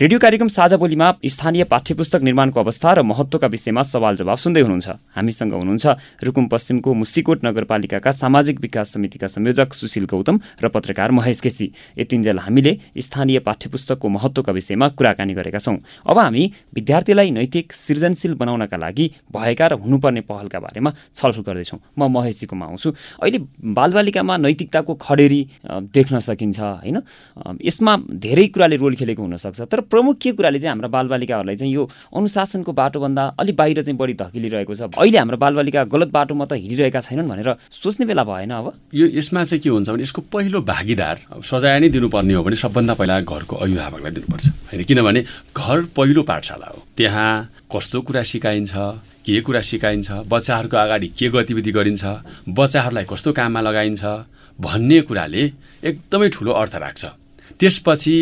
रेडियो कार्यक्रम साझा बोलीमा स्थानीय पाठ्यपुस्तक निर्माणको अवस्था र महत्त्वका विषयमा सवाल जवाब सुन्दै हुनुहुन्छ। हामीसँग हुनुहुन्छ रुकुम पश्चिमको मुसिकोट नगरपालिकाका सामाजिक विकास समितिका संयोजक सुशील गौतम र पत्रकार महेश केसी। यतिन्जेल हामीले स्थानीय पाठ्यपुस्तकको महत्त्वका विषयमा कुराकानी गरेका छौँ। अब हामी विद्यार्थीलाई नैतिक सृजनशील बनाउनका लागि भएका र हुनुपर्ने पहलका बारेमा छलफल गर्दैछौँ। म महेशजीकोमा आउँछु अहिले बालबालिकामा नैतिकताको खडेरी देख्न सकिन्छ होइन? यसमा धेरै कुराले रोल खेलेको हुनसक्छ। तर प्रमुख के कुराले चाहिँ हाम्रा बालबालिकाहरूलाई चाहिँ यो अनुशासनको बाटोभन्दा अलिक बाहिर चाहिँ बढी धकिलिरहेको छ। अहिले हाम्रो बालबालिका गलत बाटोमा त हिँडिरहेका छैनन् भनेर सोच्ने बेला भएन अब। यो यसमा चाहिँ के हुन्छ भने यसको पहिलो भागीदार सजाय नै दिनुपर्ने हो भने सबभन्दा पहिला घरको अभिभावकलाई दिनुपर्छ। होइन किनभने घर पहिलो पाठशाला हो। त्यहाँ कस्तो कुरा सिकाइन्छ के कुरा सिकाइन्छ बच्चाहरूको अगाडि के गतिविधि गरिन्छ बच्चाहरूलाई कस्तो काममा लगाइन्छ भन्ने कुराले एकदमै ठुलो अर्थ राख्छ। त्यसपछि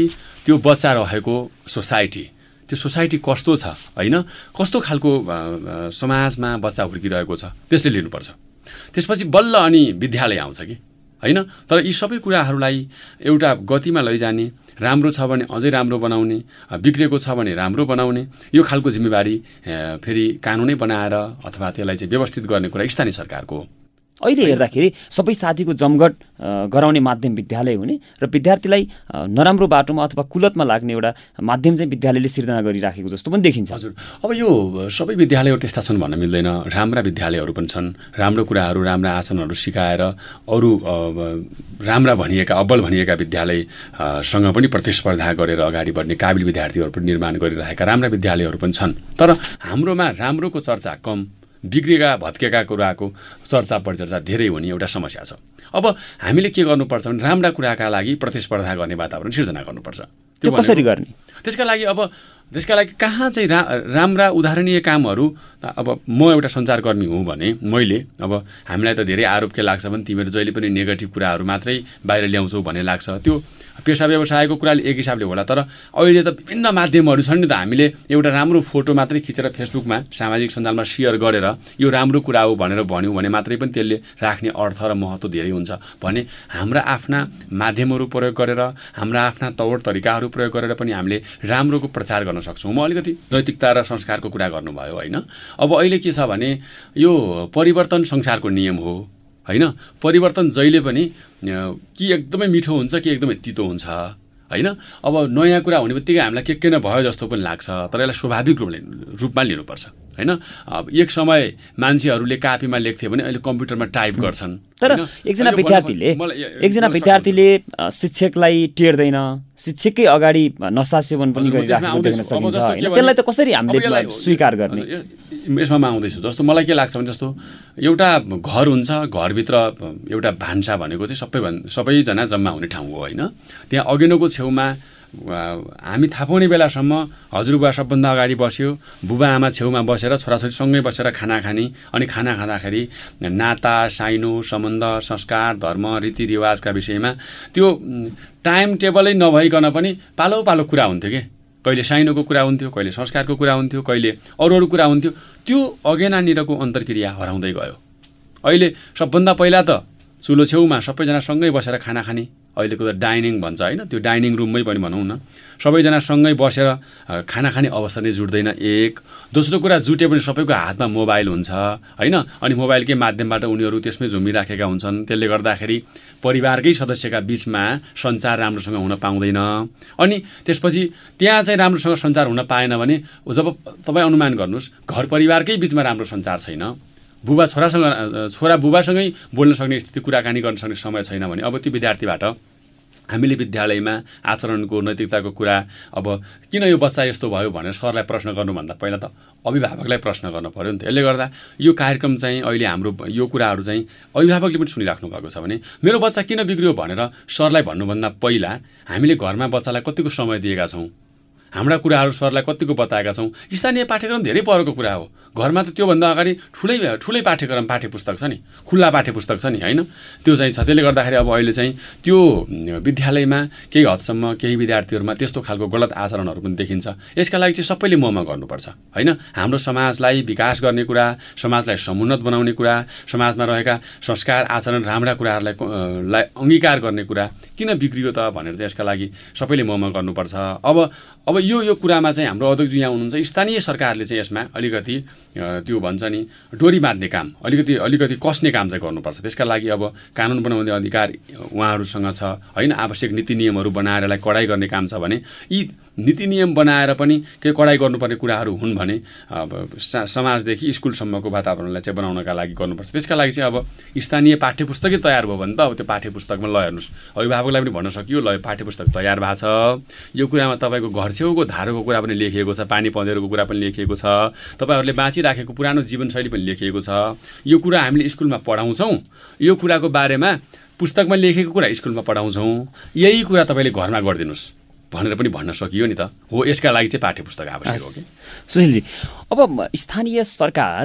त्यो बच्चा रहेको सोसाइटी त्यो सोसाइटी कस्तो छ होइन? कस्तो खालको समाजमा बच्चा हुर्किरहेको छ त्यसले लिनुपर्छ। त्यसपछि बल्ल अनि विद्यालय आउँछ कि होइन? तर यी सबै कुराहरूलाई एउटा गतिमा लैजाने राम्रो छ भने अझै राम्रो बनाउने बिग्रेको छ भने राम्रो बनाउने यो खालको जिम्मेवारी फेरि कानुनै बनाएर अथवा त्यसलाई चाहिँ व्यवस्थित गर्ने कुरा स्थानीय सरकारको हो। अहिले हेर्दाखेरि सबै साथीको जमघट गराउने माध्यम विद्यालय हुने र विद्यार्थीलाई नराम्रो बाटोमा अथवा कुलतमा लाग्ने एउटा माध्यम चाहिँ विद्यालयले सिर्जना गरिराखेको जस्तो पनि देखिन्छ। हजुर। अब यो सबै विद्यालयहरू त्यस्ता छन् भन्न मिल्दैन। राम्रा विद्यालयहरू पनि छन्। राम्रो कुराहरू राम्रा आसनहरू सिकाएर अरू राम्रा भनिएका अब्बल भनिएका विद्यालयसँग पनि प्रतिस्पर्धा गरेर अगाडि बढ्ने काबिल विद्यार्थीहरू पनि निर्माण गरिरहेका राम्रा विद्यालयहरू पनि छन्। तर हाम्रोमा राम्रोको चर्चा कम बिग्रेका भत्केका कुराको चर्चा परिचर्चा धेरै हुने एउटा समस्या छ। अब हामीले के गर्नुपर्छ भने राम्रा कुराका लागि प्रतिस्पर्धा गर्ने वातावरण सिर्जना गर्नुपर्छ। त्यो कसरी गर्ने? त्यसका लागि अब त्यसका लागि कहाँ चाहिँ रा राम्रा उदाहरणीय कामहरू अब म एउटा सञ्चारकर्मी हुँ भने मैले अब हामीलाई त धेरै आरोप के लाग्छ भने तिमीहरू जहिले पनि नेगेटिभ कुराहरू मात्रै बाहिर ल्याउँछौ भन्ने लाग्छ। त्यो पेसा व्यवसायको कुराले एक हिसाबले होला। तर अहिले त विभिन्न माध्यमहरू छन् नि त हामीले एउटा राम्रो फोटो मात्रै खिचेर फेसबुकमा सामाजिक सञ्जालमा सेयर गरेर यो राम्रो कुरा हो भनेर भन्यौँ भने मात्रै पनि त्यसले राख्ने अर्थ र महत्त्व धेरै हुन्छ भने हाम्रा आफ्ना माध्यमहरू प्रयोग गरेर हाम्रा आफ्ना तौर तरिकाहरू प्रयोग गरेर पनि हामीले राम्रोको प्रचार गर्न सक्छौँ। म अलिकति नैतिकता र संस्कारको कुरा गर्नुभयो होइन? अब अहिले के छ भने यो परिवर्तन संसारको नियम हो। होइन? परिवर्तन जहिले पनि कि एकदमै मिठो हुन्छ कि एकदमै तितो हुन्छ होइन? अब नयाँ कुरा हुने बित्तिकै हामीलाई के के नै भयो जस्तो पनि लाग्छ तर यसलाई स्वाभाविक रूपले रूपमा लिनुपर्छ होइन? अब एक समय मान्छेहरूले कापीमा लेख्थे भने अहिले कम्प्युटरमा टाइप गर्छन् तर एकजना विद्यार्थीले एकजना विद्यार्थीले शिक्षकलाई टेर्दैन शिक्षककै अगाडि नसा सेवन पनि सकिन्छ त्यसलाई त कसरी हामीले स्वीकार गर्ने? यसमा आउँदैछु जस्तो मलाई के लाग्छ भने जस्तो एउटा घर हुन्छ घरभित्र एउटा भान्सा भनेको चाहिँ सबैभन्दा सबैजना जम्मा हुने ठाउँ हो होइन। त्यहाँ अघिल्लोको छेउमा हामी थाहा पाउने बेलासम्म हजुरबुवा सबभन्दा अगाडि बस्यो बुबा आमा छेउमा बसेर छोराछोरीसँगै बसेर खाना खाने अनि खाना खाँदाखेरि नाता साइनो सम्बन्ध संस्कार धर्म रीतिरिवाजका विषयमा त्यो टाइम टेबलै नभइकन पनि पालो पालो कुरा हुन्थ्यो कि? कहिले साइनोको कुरा हुन्थ्यो कहिले संस्कारको कुरा हुन्थ्यो कहिले अरू अरू कुरा हुन्थ्यो त्यो अगेनानिरको अन्तर्क्रिया हराउँदै गयो। अहिले सबभन्दा पहिला त चुलो छेउमा सबैजना सँगै बसेर खाना खाने। अहिलेको त डाइनिङ भन्छ होइन त्यो डाइनिङ रुममै पनि भनौँ न। सबैजना सँगै बसेर खाना खाने अवसर नै जुट्दैन एक। दोस्रो कुरा जुटे पनि सबैको हातमा मोबाइल हुन्छ होइन? अनि मोबाइलकै माध्यमबाट उनीहरू त्यसमै झुमिराखेका हुन्छन्। त्यसले गर्दाखेरि परिवारकै सदस्यका बिचमा सञ्चार राम्रोसँग हुन पाउँदैन। अनि त्यसपछि त्यहाँ चाहिँ राम्रोसँग सञ्चार हुन पाएन भने जब तपाईँ अनुमान गर्नुहोस् घर परिवारकै बिचमा राम्रो सञ्चार छैन। बुबा छोरासँग छोरा बुबासँगै बोल्न सक्ने स्थिति कुराकानी गर्न सक्ने समय छैन भने अब त्यो विद्यार्थीबाट हामीले विद्यालयमा आचरणको नैतिकताको कुरा अब किन यो बच्चा यस्तो भयो भनेर सरलाई प्रश्न गर्नुभन्दा पहिला त अभिभावकलाई प्रश्न गर्नु पऱ्यो नि त। यसले गर्दा यो कार्यक्रम चाहिँ अहिले हाम्रो यो कुराहरू चाहिँ अभिभावकले पनि सुनिराख्नु भएको छ भने मेरो बच्चा किन बिग्रियो भनेर सरलाई भन्नुभन्दा पहिला हामीले घरमा बच्चालाई कतिको समय दिएका छौँ? हाम्रा कुराहरू सरलाई कतिको बताएका छौँ? स्थानीय पाठ्यक्रम धेरै परको कुरा हो। घरमा त त्योभन्दा अगाडि ठुलै ठुलै पाठ्यक्रम पाठ्य पुस्तक छ नि। खुल्ला पाठ्य पुस्तक छ नि होइन? त्यो चाहिँ छ। त्यसले गर्दाखेरि अब अहिले चाहिँ त्यो विद्यालयमा केही हदसम्म केही विद्यार्थीहरूमा त्यस्तो खालको गलत आचरणहरू पनि देखिन्छ। यसका लागि चाहिँ सबैले मोहमा गर्नुपर्छ होइन? हाम्रो समाजलाई विकास गर्ने कुरा समाजलाई समुन्नत बनाउने कुरा समाजमा रहेका संस्कार आचरण राम्रा कुराहरूलाई अङ्गीकार गर्ने कुरा किन बिग्रियो त भनेर चाहिँ यसका लागि सबैले मोहमा गर्नुपर्छ। अब अब यो यो कुरामा चाहिँ हाम्रो अध्यक्षजी यहाँ हुनुहुन्छ। स्थानीय सरकारले चाहिँ यसमा अलिकति त्यो भन्छ नि डोरी बाँध्ने काम। अलिकति अलिकति कसने काम चाहिँ गर्नुपर्छ। त्यसका लागि अब कानुन बनाउने अधिकार उहाँहरूसँग छ। होइन आवश्यक नीति नियमहरू बनाएर यसलाई कडाइ गर्ने काम छ भने यी नीति नियम बनाएर पनि केही कडाइ गर्नुपर्ने कुराहरू हुन् भने अब समाजदेखि स्कुलसम्मको वातावरणलाई चाहिँ बनाउनका लागि गर्नुपर्छ। त्यसका लागि चाहिँ अब स्थानीय पाठ्य पुस्तकै तयार भयो भने त अब त्यो पाठ्य पुस्तकमा ल हेर्नुहोस्। अभिभावकलाई पनि भन्न सकियो ल पाठ्य पुस्तक तयार भएको छ। यो कुरामा तपाईँको घर छेउको धारोको कुरा पनि लेखिएको छ पानी पँधेरोको कुरा पनि लेखिएको छ। तपाईँहरूले बाँचिराखेको पुरानो जीवनशैली पनि लेखिएको छ। यो कुरा हामीले स्कुलमा पढाउँछौँ। यो कुराको बारेमा पुस्तकमा लेखेको कुरा स्कुलमा पढाउँछौँ। यही कुरा तपाईँले घरमा गरिदिनुहोस् भनेर पनि भन्न सकियो नि त। हो यसका लागि चाहिँ पाठ्य पुस्तक आवश्यक हो कि? सुशीलजी अब स्थानीय सरकार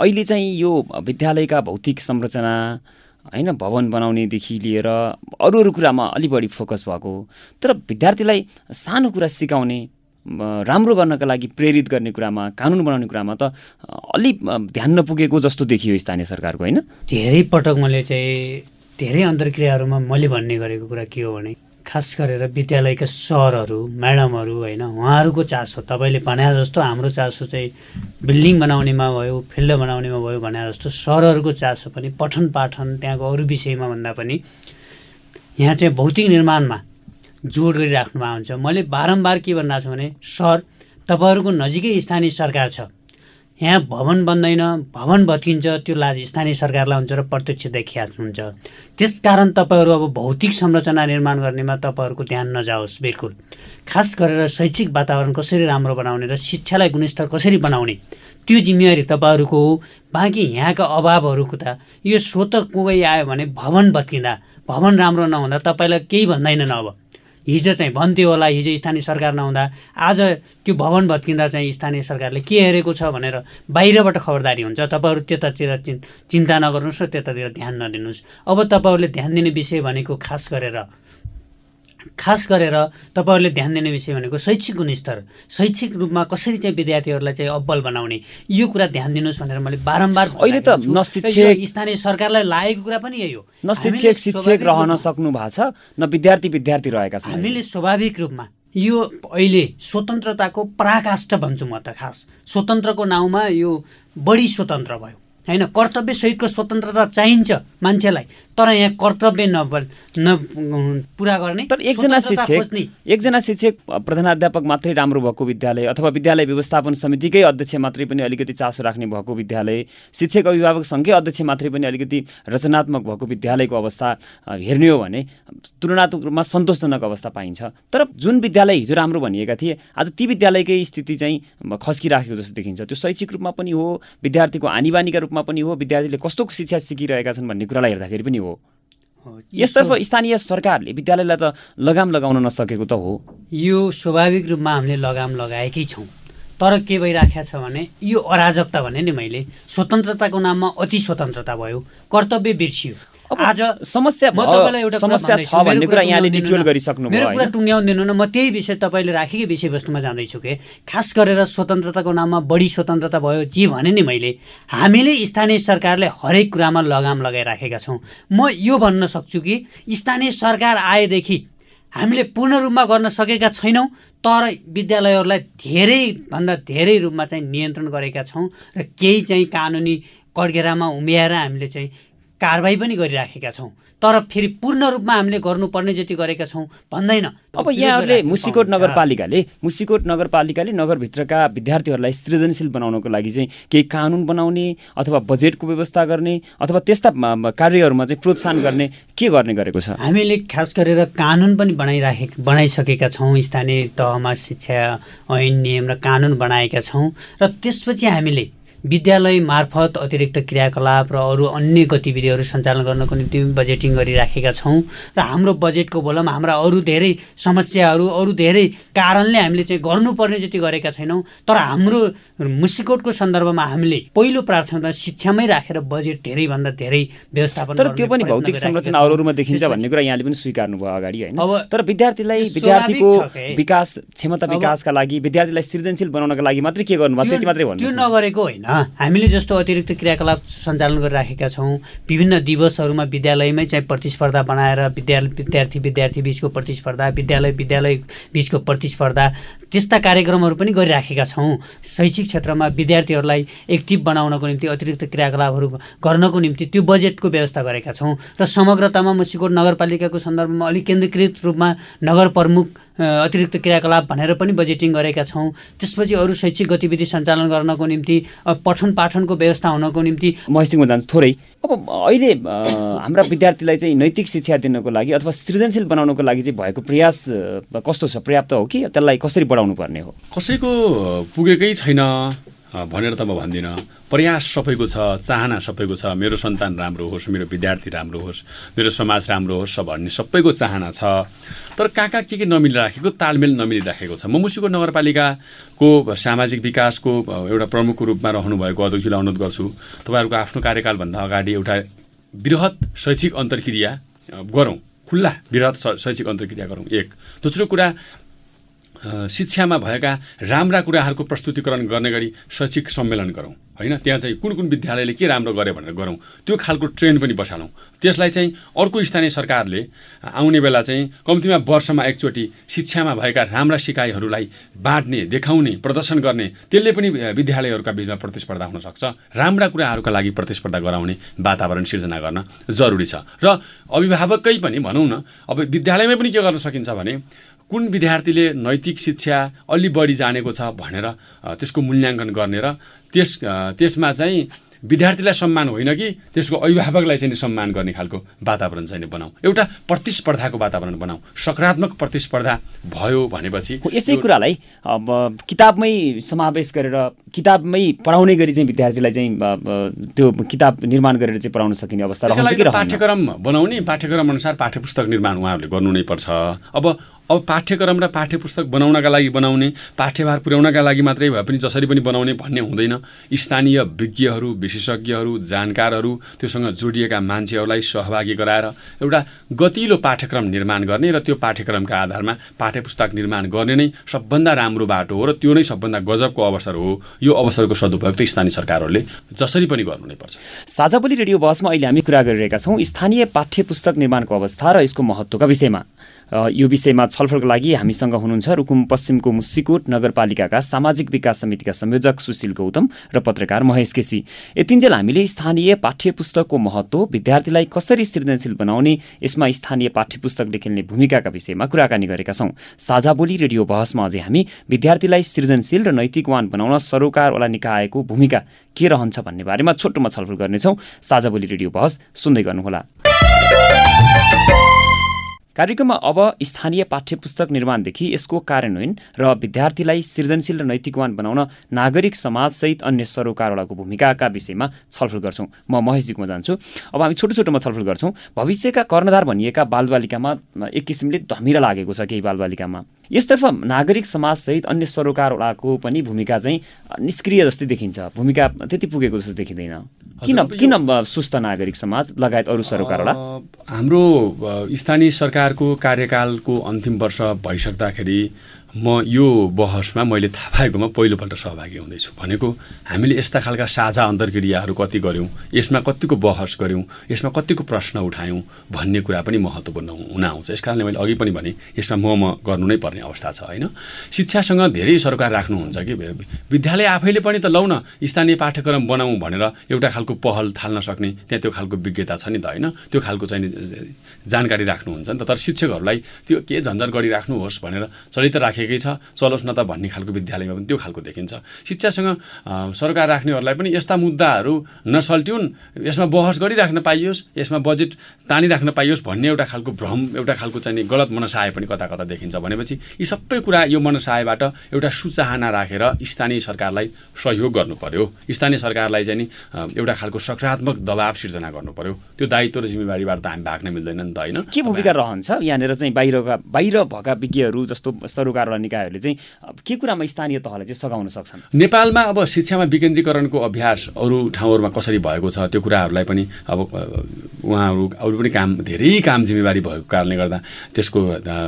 अहिले चाहिँ यो विद्यालयका भौतिक संरचना होइन भवन बनाउनेदेखि लिएर अरू अरू कुरामा अलिक बढी फोकस भएको। तर विद्यार्थीलाई सानो कुरा सिकाउने राम्रो गर्नका लागि प्रेरित गर्ने कुरामा कानुन बनाउने कुरामा त अलिक ध्यान नपुगेको जस्तो देखियो स्थानीय सरकारको होइन? धेरै पटक मैले चाहिँ धेरै अन्तर्क्रियाहरूमा मैले भन्ने गरेको कुरा के हो भने खास गरेर विद्यालयका सरहरू म्याडमहरू होइन उहाँहरूको चासो तपाईँले भने जस्तो हाम्रो चासो चाहिँ बिल्डिङ बनाउनेमा भयो फिल्ड बनाउनेमा भयो भने जस्तो सरहरूको चासो पनि पठन पाठन त्यहाँको अरू विषयमा भन्दा पनि यहाँ चाहिँ भौतिक निर्माणमा जोड गरिराख्नुमा हुन्छ मैले बारम्बार के भनिरहेको छु भने सर तपाईँहरूको नजिकै स्थानीय सरकार छ। यहाँ भवन बन्दैन भवन भत्किन्छ त्यो लाज स्थानीय सरकारलाई हुन्छ र प्रत्यक्ष देखिया हुन्छ। त्यसकारण तपाईँहरू अब भौतिक संरचना निर्माण गर्नेमा तपाईँहरूको ध्यान नजाओस् बिल्कुल। खास गरेर शैक्षिक वातावरण कसरी राम्रो बनाउने र शिक्षालाई गुणस्तर कसरी बनाउने त्यो जिम्मेवारी तपाईँहरूको हो। बाँकी यहाँका अभावहरूको त यो स्वत कोही आयो भने भवन भत्किँदा भवन राम्रो नहुँदा तपाईँलाई केही भन्दैनन् अब। हिजो चाहिँ भन्थ्यो होला हिजो स्थानीय सरकार नहुँदा। आज त्यो भवन भत्किँदा चाहिँ स्थानीय सरकारले के हेरेको छ भनेर बाहिरबाट खबरदारी हुन्छ। तपाईँहरू त्यतातिर चिन्ता नगर्नुहोस् र त्यतातिर ध्यान नदिनुहोस्। अब तपाईँहरूले ध्यान दिने विषय भनेको खास गरेर खास गरेर तपाईँहरूले ध्यान दिने विषय भनेको शैक्षिक गुणस्तर। शैक्षिक रूपमा कसरी चाहिँ विद्यार्थीहरूलाई चाहिँ अब्बल बनाउने यो कुरा ध्यान दिनुहोस् भनेर मैले बारम्बार अहिले त न शिक्षक स्थानीय सरकारलाई लागेको कुरा पनि यही हो। न शिक्षक शिक्षक रहन सक्नु भएको छ न विद्यार्थी विद्यार्थी रहेका छन्। हामीले स्वाभाविक रूपमा यो अहिले स्वतन्त्रताको पराकाष्ठ भन्छु म त खास। स्वतन्त्रको नाउँमा यो बढी स्वतन्त्र भयो। होइन कर्तव्यसहितको स्वतन्त्रता चाहिन्छ मान्छेलाई। तर यहाँ कर्तव्य न न पुरा गर्ने। तर एकजना शिक्षक एकजना शिक्षक प्रधानाध्यापक मात्रै राम्रो भएको विद्यालय अथवा विद्यालय व्यवस्थापन समितिकै अध्यक्ष मात्रै पनि अलिकति चासो राख्ने भएको विद्यालय शिक्षक अभिभावक सङ्घकै अध्यक्ष मात्रै पनि अलिकति रचनात्मक भएको विद्यालयको अवस्था हेर्ने हो भने तुलनात्मक रूपमा सन्तोषजनक अवस्था पाइन्छ। तर जुन विद्यालय हिजो राम्रो भनिएका थिए आज ती विद्यालयकै स्थिति चाहिँ खस्किराखेको जस्तो देखिन्छ। त्यो शैक्षिक रूपमा पनि हो विद्यार्थीको आनीबानीका रूपमा पनि हो विद्यार्थीले कस्तो शिक्षा सिकिरहेका छन् भन्ने कुरालाई हेर्दाखेरि पनि हो। यसतर्फ स्थानीय सरकारले विद्यालयलाई त लगाम लगाउन नसकेको त हो। यो स्वाभाविक रूपमा हामीले लगाम लगाएकै छौँ। तर के भइराखेको छ भने यो अराजकता भने नि मैले स्वतन्त्रताको नाममा अति स्वतन्त्रता भयो कर्तव्य बिर्सियो। आज समस्या म तपाईँलाई एउटा समस्या छ भन्ने कुरा यहाँले डिटेल गरिसक्नु मेरो कुरा टुङ्ग्याउँदिनु न म त्यही विषय तपाईँले राखेकै विषयवस्तुमा जाँदैछु के। खास गरेर स्वतन्त्रताको नाममा बढी स्वतन्त्रता भयो जे भने नि मैले हामीले स्थानीय सरकारले हरेक कुरामा लगाम लगाइराखेका छौँ। म यो भन्न सक्छु कि स्थानीय सरकार आएदेखि हामीले पूर्ण रूपमा गर्न सकेका छैनौँ तर विद्यालयहरूलाई धेरैभन्दा धेरै रूपमा चाहिँ नियन्त्रण गरेका छौँ र केही चाहिँ कानुनी कड्गेरामा उम्याएर हामीले चाहिँ कारवाही पनि गरिराखेका छौँ। तर फेरि पूर्ण रूपमा हामीले गर्नुपर्ने जति गरेका छौँ भन्दैन। अब यहाँहरूले मुसिकोट नगरपालिकाले मुसिकोट नगरपालिकाले नगरभित्रका विद्यार्थीहरूलाई सृजनशील बनाउनको लागि चाहिँ केही कानुन बनाउने अथवा बजेटको व्यवस्था गर्ने अथवा त्यस्ता कार्यहरूमा चाहिँ प्रोत्साहन गर्ने के गर्ने गरेको छ? हामीले खास गरेर कानुन पनि बनाइराखे बनाइसकेका छौँ। स्थानीय तहमा शिक्षा ऐन नियम र कानुन बनाएका छौँ। र त्यसपछि हामीले विद्यालय मार्फत अतिरिक्त क्रियाकलाप र अरू अन्य गतिविधिहरू सञ्चालन गर्नको निम्ति बजेटिङ गरिराखेका छौँ। र हाम्रो बजेटको बोलमा हाम्रा अरू धेरै समस्याहरू अरू धेरै कारणले हामीले चाहिँ गर्नुपर्ने जति गरेका छैनौँ तर हाम्रो मुसिकोटको सन्दर्भमा हामीले पहिलो प्राथमिकता शिक्षामै राखेर बजेट धेरैभन्दा धेरै व्यवस्थापन तर त्यो पनि भौतिक संरचना अरूमा देखिन्छ भन्ने कुरा यहाँले पनि स्वीकार्नु भयो अगाडि होइन। अब तर विद्यार्थीलाई विद्यार्थीको विकास क्षमता विकासका लागि विद्यार्थीलाई सृजनशील बनाउनका लागि मात्रै के गर्नुभयो? त्यति मात्रै भन्नु त्यो नगरेको होइन। हामीले जस्तो अतिरिक्त क्रियाकलाप सञ्चालन गरिराखेका छौँ। विभिन्न दिवसहरूमा विद्यालयमै चाहिँ प्रतिस्पर्धा बनाएर विद्यालय विद्यार्थी विद्यार्थी बिचको प्रतिस्पर्धा विद्यालय विद्यालय बिचको प्रतिस्पर्धा त्यस्ता कार्यक्रमहरू पनि गरिराखेका छौँ। शैक्षिक क्षेत्रमा विद्यार्थीहरूलाई एक्टिभ बनाउनको निम्ति अतिरिक्त क्रियाकलापहरू गर्नको निम्ति त्यो बजेटको व्यवस्था गरेका छौँ। र समग्रतामा मसिकोट नगरपालिकाको सन्दर्भमा अलिक केन्द्रीकृत रूपमा नगर प्रमुख अतिरिक्त क्रियाकलाप भनेर पनि बजेटिङ गरेका छौँ। त्यसपछि अरू शैक्षिक गतिविधि सञ्चालन गर्नको निम्ति पठन पाठनको व्यवस्था हुनको निम्ति। म जान्छु थोरै। अब अहिले हाम्रा विद्यार्थीलाई चाहिँ नैतिक शिक्षा दिनको लागि अथवा सृजनशील बनाउनको लागि चाहिँ भएको प्रयास कस्तो छ? पर्याप्त हो कि? त्यसलाई कसरी बढाउनु पर्ने हो? कसैको पुगेकै छैन। भनेर त म भन्दिनँ। प्रयास सबैको छ चाहना सबैको छ। मेरो सन्तान राम्रो होस् मेरो विद्यार्थी राम्रो होस् मेरो समाज राम्रो होस् भन्ने सबैको चाहना छ। तर कहाँ कहाँ के के नमिलिराखेको तालमेल नमिलिराखेको छ। म मुसीको नगरपालिकाको सामाजिक विकासको एउटा प्रमुखको रूपमा रहनुभएको अध्यक्षलाई अनुरोध गर्छु। तपाईँहरूको आफ्नो कार्यकालभन्दा अगाडि एउटा वृहत शैक्षिक अन्तर्क्रिया गरौँ। खुल्ला वृहत शैक्षिक अन्तर्क्रिया गरौँ। एक। दोस्रो कुरा शिक्षामा भएका राम्रा कुराहरूको प्रस्तुतिकरण गर्ने गरी शैक्षिक सम्मेलन गरौँ। होइन? त्यहाँ चाहिँ कुन कुन विद्यालयले के राम्रो गरे भनेर गरौँ। त्यो खालको ट्रेन्ड पनि बसालौँ। त्यसलाई चाहिँ अर्को स्थानीय सरकारले आउने बेला चाहिँ कम्तीमा वर्षमा एकचोटि शिक्षामा भएका राम्रा सिकाइहरूलाई बाँड्ने देखाउने प्रदर्शन गर्ने त्यसले पनि विद्यालयहरूका बिचमा प्रतिस्पर्धा हुनसक्छ राम्रा कुराहरूका लागि प्रतिस्पर्धा गराउने वातावरण सिर्जना गर्न जरुरी छ। र अभिभावककै पनि भनौँ न अब विद्यालयमै पनि के गर्न सकिन्छ भने कुन विद्यार्थीले नैतिक शिक्षा अलि बढी जानेको छ भनेर त्यसको मूल्याङ्कन गर्ने र त्यस त्यसमा चाहिँ विद्यार्थीलाई सम्मान होइन कि त्यसको अभिभावकलाई चाहिँ सम्मान गर्ने खालको वातावरण चाहिँ बनाऊ। एउटा प्रतिस्पर्धाको वातावरण बनाऊ। सकारात्मक प्रतिस्पर्धा भयो भनेपछि यसै कुरालाई अब किताबमै समावेश गरेर किताबमै पढाउने गरी चाहिँ विद्यार्थीलाई चाहिँ त्यो किताब निर्माण गरेर चाहिँ पढाउन सकिने अवस्था पाठ्यक्रम बनाउने पाठ्यक्रम अनुसार पाठ्य पुस्तक निर्माण उहाँहरूले गर्नु नै पर्छ। अब अब पाठ्यक्रम र पाठ्य पुस्तक बनाउनका लागि बनाउने पाठ्यभार पुर्याउनका लागि मात्रै भए पनि जसरी पनि बनाउने भन्ने हुँदैन। स्थानीय विज्ञहरू विशेषज्ञहरू जानकारहरू त्योसँग जोडिएका मान्छेहरूलाई सहभागी गराएर एउटा गतिलो पाठ्यक्रम निर्माण गर्ने र त्यो पाठ्यक्रमका आधारमा पाठ्य पुस्तक निर्माण गर्ने नै सबभन्दा राम्रो बाटो हो र त्यो नै सबभन्दा गजबको अवसर हो। यो अवसरको सदुपयोग त स्थानीय सरकारहरूले जसरी पनि गर्नु नै पर्छ साझाबोली रेडियो बसमा अहिले हामी कुरा गरिरहेका छौँ स्थानीय पाठ्य निर्माणको अवस्था र यसको महत्त्वका विषयमा। यो विषयमा छलफलको लागि हामीसँग हुनुहुन्छ रुकुम पश्चिमको मुसिकोट नगरपालिकाका सामाजिक विकास समितिका संयोजक सुशील गौतम र पत्रकार महेश केसी। यतिन्जेल हामीले स्थानीय पाठ्य पुस्तकको महत्त्व विद्यार्थीलाई कसरी सृजनशील बनाउने यसमा स्थानीय पाठ्य पुस्तकले खेल्ने भूमिकाका विषयमा कुराकानी गरेका छौँ। साझा बोली रेडियो बहसमा अझै हामी विद्यार्थीलाई सृजनशील र नैतिकवान बनाउन सरोकारवाला निकायको भूमिका के रहन्छ भन्ने बारेमा छोटोमा छलफल गर्नेछौँ। साझा बोली रेडियो बहस सुन्दै गर्नुहोला। कार्यक्रममा अब स्थानीय पाठ्य पुस्तक निर्माणदेखि यसको कार्यान्वयन र विद्यार्थीलाई सृजनशील र नैतिकवान बनाउन नागरिक समाजसहित अन्य सरोकारवालाको भूमिकाका विषयमा छलफल गर्छौँ। म महेशजीकोमा जान्छु। अब हामी छोटो छोटोमा छलफल गर्छौँ। भविष्यका कर्णधार भनिएका बालबालिकामा एक किसिमले धमिरा लागेको छ केही बालबालिकामा। यसतर्फ नागरिक समाजसहित अन्य सरोकारवालाको पनि भूमिका चाहिँ निष्क्रिय जस्तै देखिन्छ। भूमिका त्यति पुगेको जस्तो देखिँदैन। किन किन सुस्त नागरिक समाज लगायत अरू सरोकारवाला हाम्रो स्थानीय सरकारको कार्यकालको अन्तिम वर्ष भइसक्दाखेरि म यो बहसमा मैले थाहा पाएकोमा पहिलोपल्ट सहभागी हुँदैछु। भनेको हामीले यस्ता खालका साझा अन्तर्क्रियाहरू कति गऱ्यौँ यसमा कतिको बहस गऱ्यौँ यसमा कतिको प्रश्न उठायौँ भन्ने कुरा पनि महत्त्वपूर्ण हुन आउँछ। यस कारणले मैले अघि पनि भने यसमा म म गर्नु नै पर्ने अवस्था छ होइन? शिक्षासँग धेरै सरकार राख्नुहुन्छ कि? विद्यालय आफैले पनि त लौ न स्थानीय पाठ्यक्रम बनाऊँ भनेर एउटा खालको पहल थाल्न सक्ने त्यहाँ त्यो खालको विज्ञता छ नि त होइन? त्यो खालको चाहिँ जानकारी राख्नुहुन्छ नि त। तर शिक्षकहरूलाई त्यो के झन्झट गरिराख्नुहोस् भनेर चलित राखेको छ। चलोस् न त भन्ने खालको विद्यालयमा पनि त्यो खालको देखिन्छ। शिक्षासँग सरकार राख्नेहरूलाई पनि यस्ता मुद्दाहरू नसल्ट्युन्। यसमा बहस गरिराख्न पाइयोस् यसमा बजेट तानिराख्न पाइयोस् भन्ने एउटा खालको भ्रम एउटा खालको चाहिँ गलत मनसाय पनि कता कता देखिन्छ भनेपछि यी सबै कुरा यो मनसायबाट एउटा सुचाहना राखेर स्थानीय सरकारलाई सहयोग गर्नु पर्यो। स्थानीय सरकारलाई चाहिँ नि एउटा खालको सकारात्मक दबाव सिर्जना गर्नु पर्यो। त्यो दायित्व र जिम्मेवारीबाट त हामी भाग्न मिल्दैन नि त। होइन? के भूमिका रहन्छ? यहाँनिर चाहिँ बाहिरका बाहिर भएका विज्ञहरू जस्तो सरोकार निकायहरूले चाहिँ के कुरामा स्थानीय तहले चाहिँ सघाउन सक्छन्? नेपालमा अब शिक्षामा विकेन्द्रीकरणको अभ्यास अरू ठाउँहरूमा कसरी भएको छ त्यो कुराहरूलाई पनि अब उहाँहरू अरू पनि काम धेरै काम जिम्मेवारी भएको कारणले गर्दा त्यसको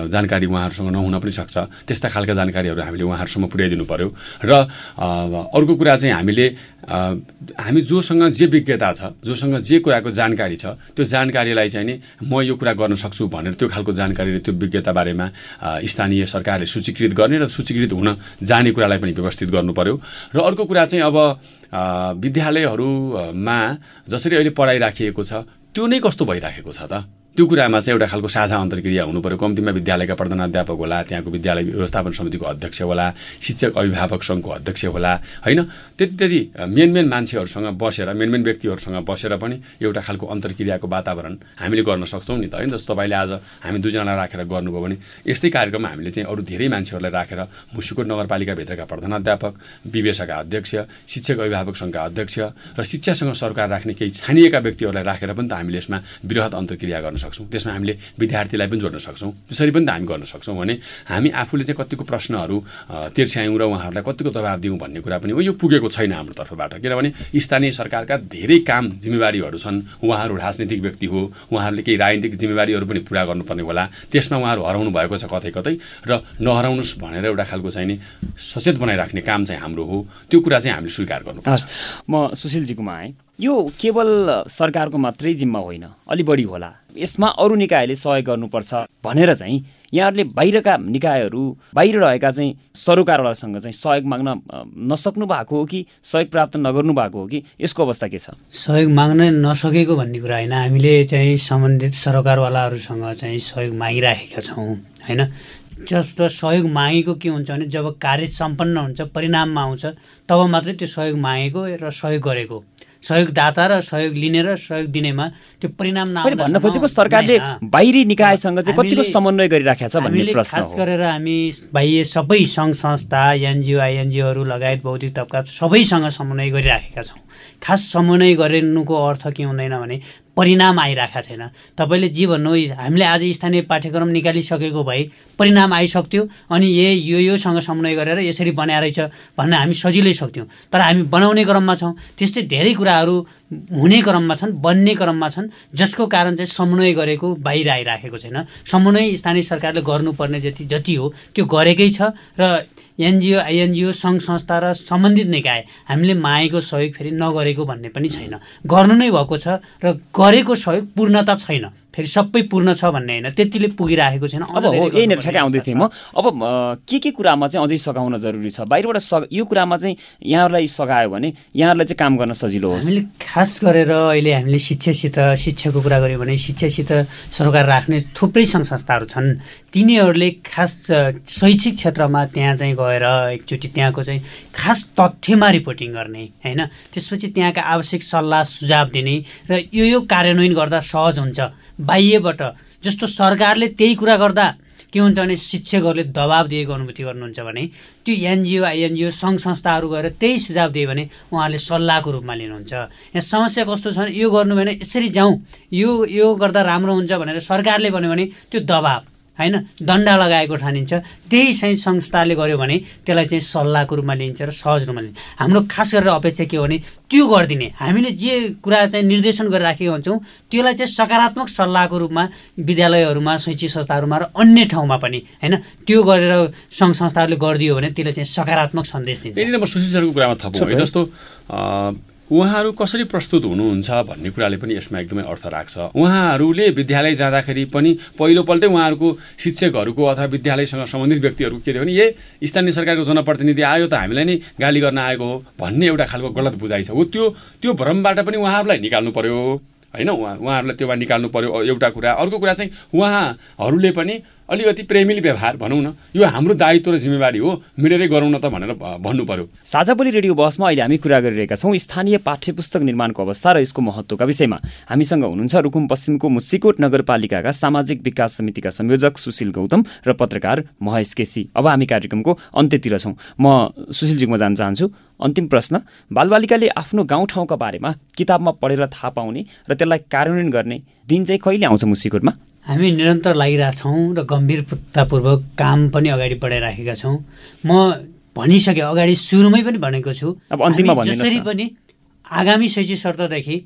जानकारी उहाँहरूसँग नहुन पनि सक्छ। त्यस्ता खालका जानकारीहरू हामीले उहाँहरूसम्म पुर्याइदिनु पऱ्यो र अर्को कुरा चाहिँ हामीले हामी जोसँग जे विज्ञता छ जोसँग जे कुराको जानकारी छ त्यो जानकारीलाई चाहिँ नि म यो कुरा गर्न सक्छु भनेर त्यो खालको जानकारी र त्यो विज्ञता बारेमा स्थानीय सरकारले सूचीकृत गर्ने र सूचीकृत हुन जाने कुरालाई पनि व्यवस्थित गर्नु पऱ्यो र अर्को कुरा चाहिँ अब विद्यालयहरूमा जसरी अहिले पढाइ राखिएको छ त्यो नै कस्तो भइराखेको छ त? त्यो कुरामा चाहिँ एउटा खालको साझा अन्तर्क्रिया हुनु पऱ्यो कम्तीमा विद्यालयका प्रधानाध्यापक होला त्यहाँको विद्यालय व्यवस्थापन समितिको अध्यक्ष होला शिक्षक अभिभावक सङ्घको अध्यक्ष होला होइन? त्यति त्यति मेन मेन मान्छेहरूसँग बसेर मेन मेन व्यक्तिहरूसँग बसेर पनि एउटा खालको अन्तर्क्रियाको वातावरण हामीले गर्न सक्छौँ नि त होइन? जस्तो तपाईँले आज हामी दुईजना राखेर गर्नुभयो भने यस्तै कार्यक्रममा हामीले चाहिँ अरू धेरै मान्छेहरूलाई राखेर मुसिकोट नगरपालिकाभित्रका प्रधानाध्यापक विवेशका अध्यक्ष शिक्षक अभिभावक सङ्घका अध्यक्ष र शिक्षासँग सरकार राख्ने केही छानिएका व्यक्तिहरूलाई राखेर पनि त हामीले यसमा वृहत अन्तर्क्रिया गर्न सक्छौँ। त्यसमा हामीले विद्यार्थीलाई पनि जोड्न सक्छौँ। त्यसरी पनि त हामी गर्न सक्छौँ भने हामी आफूले चाहिँ कतिको प्रश्नहरू तिर्स्यायौँ र उहाँहरूलाई कतिको दबाब दिउँ भन्ने कुरा पनि हो। यो पुगेको छैन हाम्रो तर्फबाट। किनभने स्थानीय सरकारका धेरै काम जिम्मेवारीहरू छन्। उहाँहरू राजनीतिक व्यक्ति हो। उहाँहरूले केही राजनीतिक जिम्मेवारीहरू पनि पुरा गर्नुपर्ने होला। त्यसमा उहाँहरू हराउनु भएको छ कतै कतै र नहराउनुहोस् भनेर एउटा खालको चाहिँ नि सचेत बनाइराख्ने काम चाहिँ हाम्रो हो। त्यो कुरा चाहिँ हामीले स्वीकार गर्नुपर्छ। म सुशीलजीकोमा आएँ। यो केवल सरकारको मात्रै जिम्मा होइन। अलि बढी होला। यसमा अरू निकायले सहयोग गर्नुपर्छ भनेर चाहिँ यहाँहरूले बाहिरका निकायहरू बाहिर रहेका चाहिँ सरोकारवालासँग चाहिँ सहयोग माग्न नसक्नु भएको हो कि सहयोग प्राप्त नगर्नु भएको हो कि यसको अवस्था के छ? सहयोग माग्न नसकेको भन्ने कुरा होइन। हामीले चाहिँ सम्बन्धित सरोकारवालाहरूसँग चाहिँ सहयोग मागिराखेका छौँ होइन? जस्तो सहयोग मागेको के हुन्छ भने जब कार्य सम्पन्न हुन्छ परिणाममा आउँछ तब मात्रै त्यो सहयोग मागेको र सहयोग गरेको। सहयोगदाता र सहयोग लिने र सहयोग दिनेमा त्यो परिणाम भन्न खोजेको सरकारले बाहिरी निकायसँग चाहिँ कतिको समन्वय गरिराखेको छ भन्ने प्रश्न खास गरेर हामी बाह्य सबै सङ्घ संस्था एनजिओ आइएनजिओहरू लगायत भौतिक तबका सबैसँग समन्वय गरिराखेका छौँ। खास समन्वय गरिनुको अर्थ के हुँदैन भने परिणाम आइरहेको छैन। तपाईँले जे भन्नु हामीले आज स्थानीय पाठ्यक्रम निकालिसकेको भए परिणाम आइसक्थ्यो अनि ए यो योसँग समन्वय गरेर यसरी बनाएर भन्न हामी सजिलै सक्थ्यौँ। तर हामी बनाउने क्रममा छौँ। त्यस्तै धेरै कुराहरू हुने क्रममा छन् बन्ने क्रममा छन् जसको कारण चाहिँ समन्वय गरेको बाहिर आइराखेको छैन। समन्वय स्थानीय सरकारले गर्नुपर्ने जति जति हो त्यो गरेकै छ र एनजिओ आइएनजिओ सङ्घ संस्था र सम्बन्धित निकाय हामीले मागेको सहयोग फेरि नगरेको भन्ने पनि छैन। गर्नु नै भएको छ र गरेको सहयोग पूर्णता छैन। फेरि सबै पूर्ण छ भन्ने होइन। त्यतिले पुगिराखेको छैन। अब हो यहीँनिर ठ्याक्कै आउँदै थिएँ म। अब के के कुरामा चाहिँ अझै सघाउन जरुरी छ? बाहिरबाट स यो कुरामा चाहिँ यहाँहरूलाई सघायो भने यहाँहरूलाई चाहिँ काम गर्न सजिलो होस्। हामीले खास गरेर अहिले हामीले शिक्षासित शिक्षाको कुरा गऱ्यौँ भने शिक्षासित सरोकार राख्ने थुप्रै सङ्घ संस्थाहरू छन्। तिनीहरूले खास शैक्षिक क्षेत्रमा त्यहाँ चाहिँ गएर एकचोटि त्यहाँको चाहिँ खास तथ्यमा रिपोर्टिङ गर्ने होइन? त्यसपछि त्यहाँका आवश्यक सल्लाह सुझाव दिने र यो यो कार्यान्वयन गर्दा सहज हुन्छ। बाह्यबाट। जस्तो सरकारले त्यही कुरा गर्दा के हुन्छ भने शिक्षकहरूले दबाब दिएको अनुभूति गर्नुहुन्छ भने त्यो एनजिओ आइएनजिओ सङ्घ संस्थाहरू गएर त्यही सुझाव दियो भने उहाँहरूले सल्लाहको रूपमा लिनुहुन्छ। यहाँ समस्या कस्तो छ भने यो गर्नु भने यसरी जाउँ। यो यो गर्दा राम्रो हुन्छ भनेर सरकारले भन्यो भने त्यो दबाब। होइन? दण्ड लगाएको ठानिन्छ। त्यही चाहिँ संस्थाले गर्यो भने त्यसलाई चाहिँ सल्लाहको रूपमा लिन्छ र सहज रूपमा लिन्छ। हाम्रो खास गरेर अपेक्षा के हो भने त्यो गरिदिने। हामीले जे कुरा चाहिँ निर्देशन गरिराखेका हुन्छौँ त्यसलाई चाहिँ सकारात्मक सल्लाहको रूपमा विद्यालयहरूमा शैक्षिक संस्थाहरूमा र अन्य ठाउँमा पनि होइन? त्यो गरेर सङ्घ संस्थाहरूले गरिदियो भने त्यसले चाहिँ सकारात्मक सन्देश दिन्छ। यहाँनिर म सुशील सरको कुरामा थपौँ है जस्तो उहाँहरू कसरी प्रस्तुत हुनुहुन्छ भन्ने कुराले पनि यसमा एकदमै अर्थ राख्छ। उहाँहरूले विद्यालय जाँदाखेरि पनि पहिलोपल्टै उहाँहरूको शिक्षकहरूको अथवा विद्यालयसँग सम्बन्धित व्यक्तिहरूको के थियो भने ए स्थानीय सरकारको जनप्रतिनिधि आयो त हामीलाई नै गाली गर्न आएको हो भन्ने एउटा खालको गलत बुझाइ छ। हो त्यो त्यो भ्रमबाट पनि उहाँहरूलाई निकाल्नु पर्यो। होइन? उहाँ उहाँहरूलाई त्योबाट निकाल्नु पर्यो। एउटा कुरा। अर्को कुरा चाहिँ उहाँहरूले पनि अलिकति प्रेमिल व्यवहार भनौँ न यो हाम्रो दायित्व र जिम्मेवारी हो मिलेरै गरौँ न त भनेर भन्नु पर्यो। साझा बोली रेडियो बसमा अहिले हामी कुरा गरिरहेका छौँ स्थानीय पाठ्य पुस्तक निर्माणको अवस्था र यसको महत्त्वका विषयमा। हामीसँग हुनुहुन्छ रुकुम पश्चिमको मुसिकोट नगरपालिकाका सामाजिक विकास समितिका संयोजक सुशील गौतम र पत्रकार महेश केसी। अब हामी कार्यक्रमको अन्त्यतिर छौँ। म सुशीलजीमा जान चाहन्छु। अन्तिम प्रश्न बालबालिकाले आफ्नो गाउँठाउँका बारेमा किताबमा पढेर थाहा पाउने र त्यसलाई कार्यान्वयन गर्ने दिन चाहिँ कहिले आउँछ मुसिकोटमा हामी निरन्तर लागिरहेछौँ र गम्भीरतापूर्वक काम पनि अगाडि बढाइराखेका छौँ। म भनिसकेँ अगाडि सुरुमै पनि भनेको छु अब अन्तिममा जसरी पनि आगामी शैक्षिक शर्तदेखि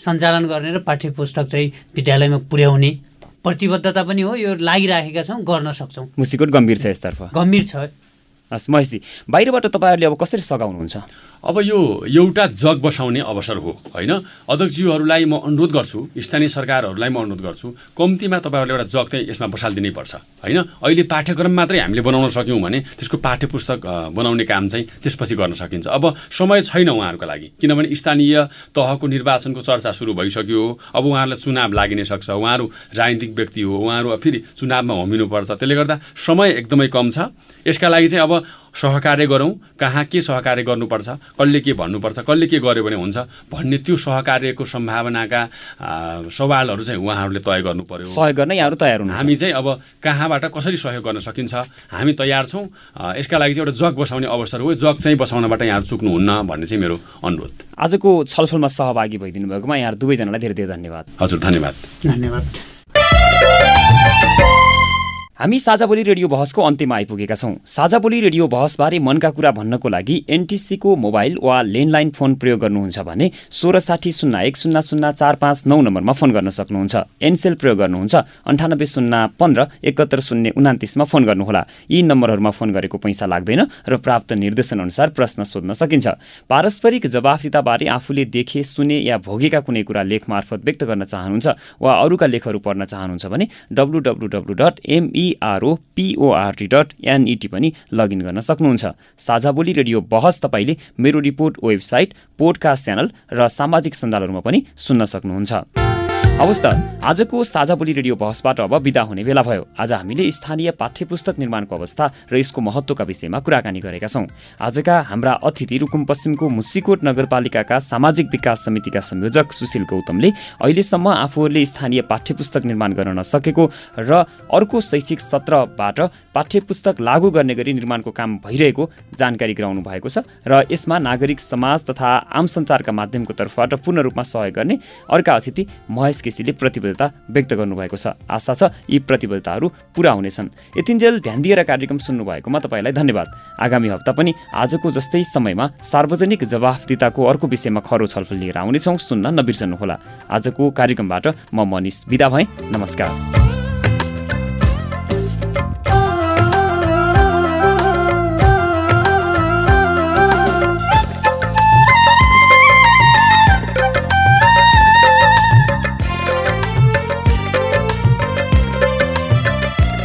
सञ्चालन गर्ने र पाठ्य पुस्तक चाहिँ विद्यालयमा पुर्याउने प्रतिबद्धता पनि हो यो लागिराखेका छौँ गर्न सक्छौँ। मुसिकोट गम्भीर छ यसतर्फ। गम्भीर छ। हस् महेशजी बाहिरबाट तपाईँहरूले अब कसरी सघाउनुहुन्छ? अब यो एउटा जग बसाउने अवसर हो होइन? अध्यक्षज्यूहरूलाई म अनुरोध गर्छु स्थानीय सरकारहरूलाई म अनुरोध गर्छु कम्तीमा तपाईँहरूले एउटा जग चाहिँ यसमा बसालिदिनै पर्छ होइन? अहिले पाठ्यक्रम मात्रै हामीले बनाउन सक्यौँ भने त्यसको पाठ्य पुस्तक बनाउने काम चाहिँ त्यसपछि गर्न सकिन्छ। अब समय छैन उहाँहरूको लागि किनभने स्थानीय तहको निर्वाचनको चर्चा सुरु भइसक्यो। अब उहाँहरूलाई चुनाव लागि सक्छ उहाँहरू राजनीतिक व्यक्ति हो उहाँहरू फेरि चुनावमा होमिनुपर्छ। त्यसले गर्दा समय एकदमै कम छ। यसका लागि चाहिँ अब सहकार्य गरौँ कहाँ के सहकार्य गर्नुपर्छ कसले के भन्नुपर्छ कसले के गर्यो भने हुन्छ भन्ने त्यो सहकार्यको सम्भावनाका सवालहरू चाहिँ उहाँहरूले तय गर्नु पर्यो सहयोग गर्न यहाँहरू तयार हुनु हामी चाहिँ अब कहाँबाट कसरी सहयोग गर्न सकिन्छ हामी तयार छौँ। यसका लागि चाहिँ एउटा जग बसाउने अवसर हो। जग चाहिँ बसाउनबाट यहाँहरू चुक्नुहुन्न भन्ने चाहिँ मेरो अनुरोध। आजको छलफलमा सहभागी भइदिनु भएकोमा यहाँहरू दुवैजनालाई धेरै धेरै धन्यवाद। हजुर धन्यवाद। धन्यवाद। हामी साझा बोली रेडियो बहसको अन्त्यमा आइपुगेका छौँ। साझा बोली रेडियो बहसबारे मनका कुरा भन्नको लागि एनटिसीको मोबाइल वा ल्यान्डलाइन फोन प्रयोग गर्नुहुन्छ भने सोह्र साठी शून्य एक शून्य शून्य चार पाँच नौ नम्बरमा फोन गर्न सक्नुहुन्छ। एनसेल प्रयोग गर्नुहुन्छ। अन्ठानब्बे शून्य पन्ध्र एकहत्तर शून्य उनातिसमा फोन गर्नुहोला। यी नम्बरहरूमा फोन गरेको पैसा लाग्दैन र प्राप्त निर्देशनअनुसार प्रश्न सोध्न सकिन्छ। पारस्परिक जवाफदिताबारे आफूले देखे सुने या भोगेका कुनै कुरा लेख मार्फत व्यक्त गर्न चाहनुहुन्छ वा अरूका लेखहरू पढ्न चाहनुहुन्छ भने W dot ME PRO PORT dot NET पनि लगइन गर्न सक्नुहुन्छ। साझा बोली रेडियो बहस तपाईँले मेरो रिपोर्ट वेबसाइट पोडकास्ट च्यानल र सामाजिक सञ्जालहरूमा पनि सुन्न सक्नुहुन्छ। हवस् त आजको साझा बोली रेडियो बहसबाट अब विदा हुने बेला भयो। आज हामीले स्थानीय पाठ्य पुस्तक निर्माणको अवस्था र यसको महत्त्वका विषयमा कुराकानी गरेका छौँ। आजका हाम्रा अतिथि रुकुम पश्चिमको मुसिकोट नगरपालिकाका सामाजिक विकास समितिका संयोजक सुशील गौतमले अहिलेसम्म आफूहरूले स्थानीय पाठ्य पुस्तक निर्माण गर्न नसकेको र अर्को शैक्षिक सत्रबाट पाठ्य पुस्तक लागू गर्ने गरी निर्माणको काम भइरहेको जानकारी गराउनु भएको छ र यसमा नागरिक समाज तथा आम सञ्चारका माध्यमको तर्फबाट पूर्ण रूपमा सहयोग गर्ने अर्का अतिथि महेश केसीले प्रतिबद्धता व्यक्त गर्नुभएको छ। आशा छ यी प्रतिबद्धताहरू पुरा हुनेछन्। यतिन्जेल ध्यान दिएर कार्यक्रम सुन्नुभएकोमा तपाईँलाई धन्यवाद। आगामी हप्ता पनि आजको जस्तै समयमा सार्वजनिक जवाफदिताको अर्को विषयमा खरो छलफल लिएर आउनेछौँ सुन्न नबिर्सनुहोला। आजको कार्यक्रमबाट म मनिष विदा भएँ। नमस्कार।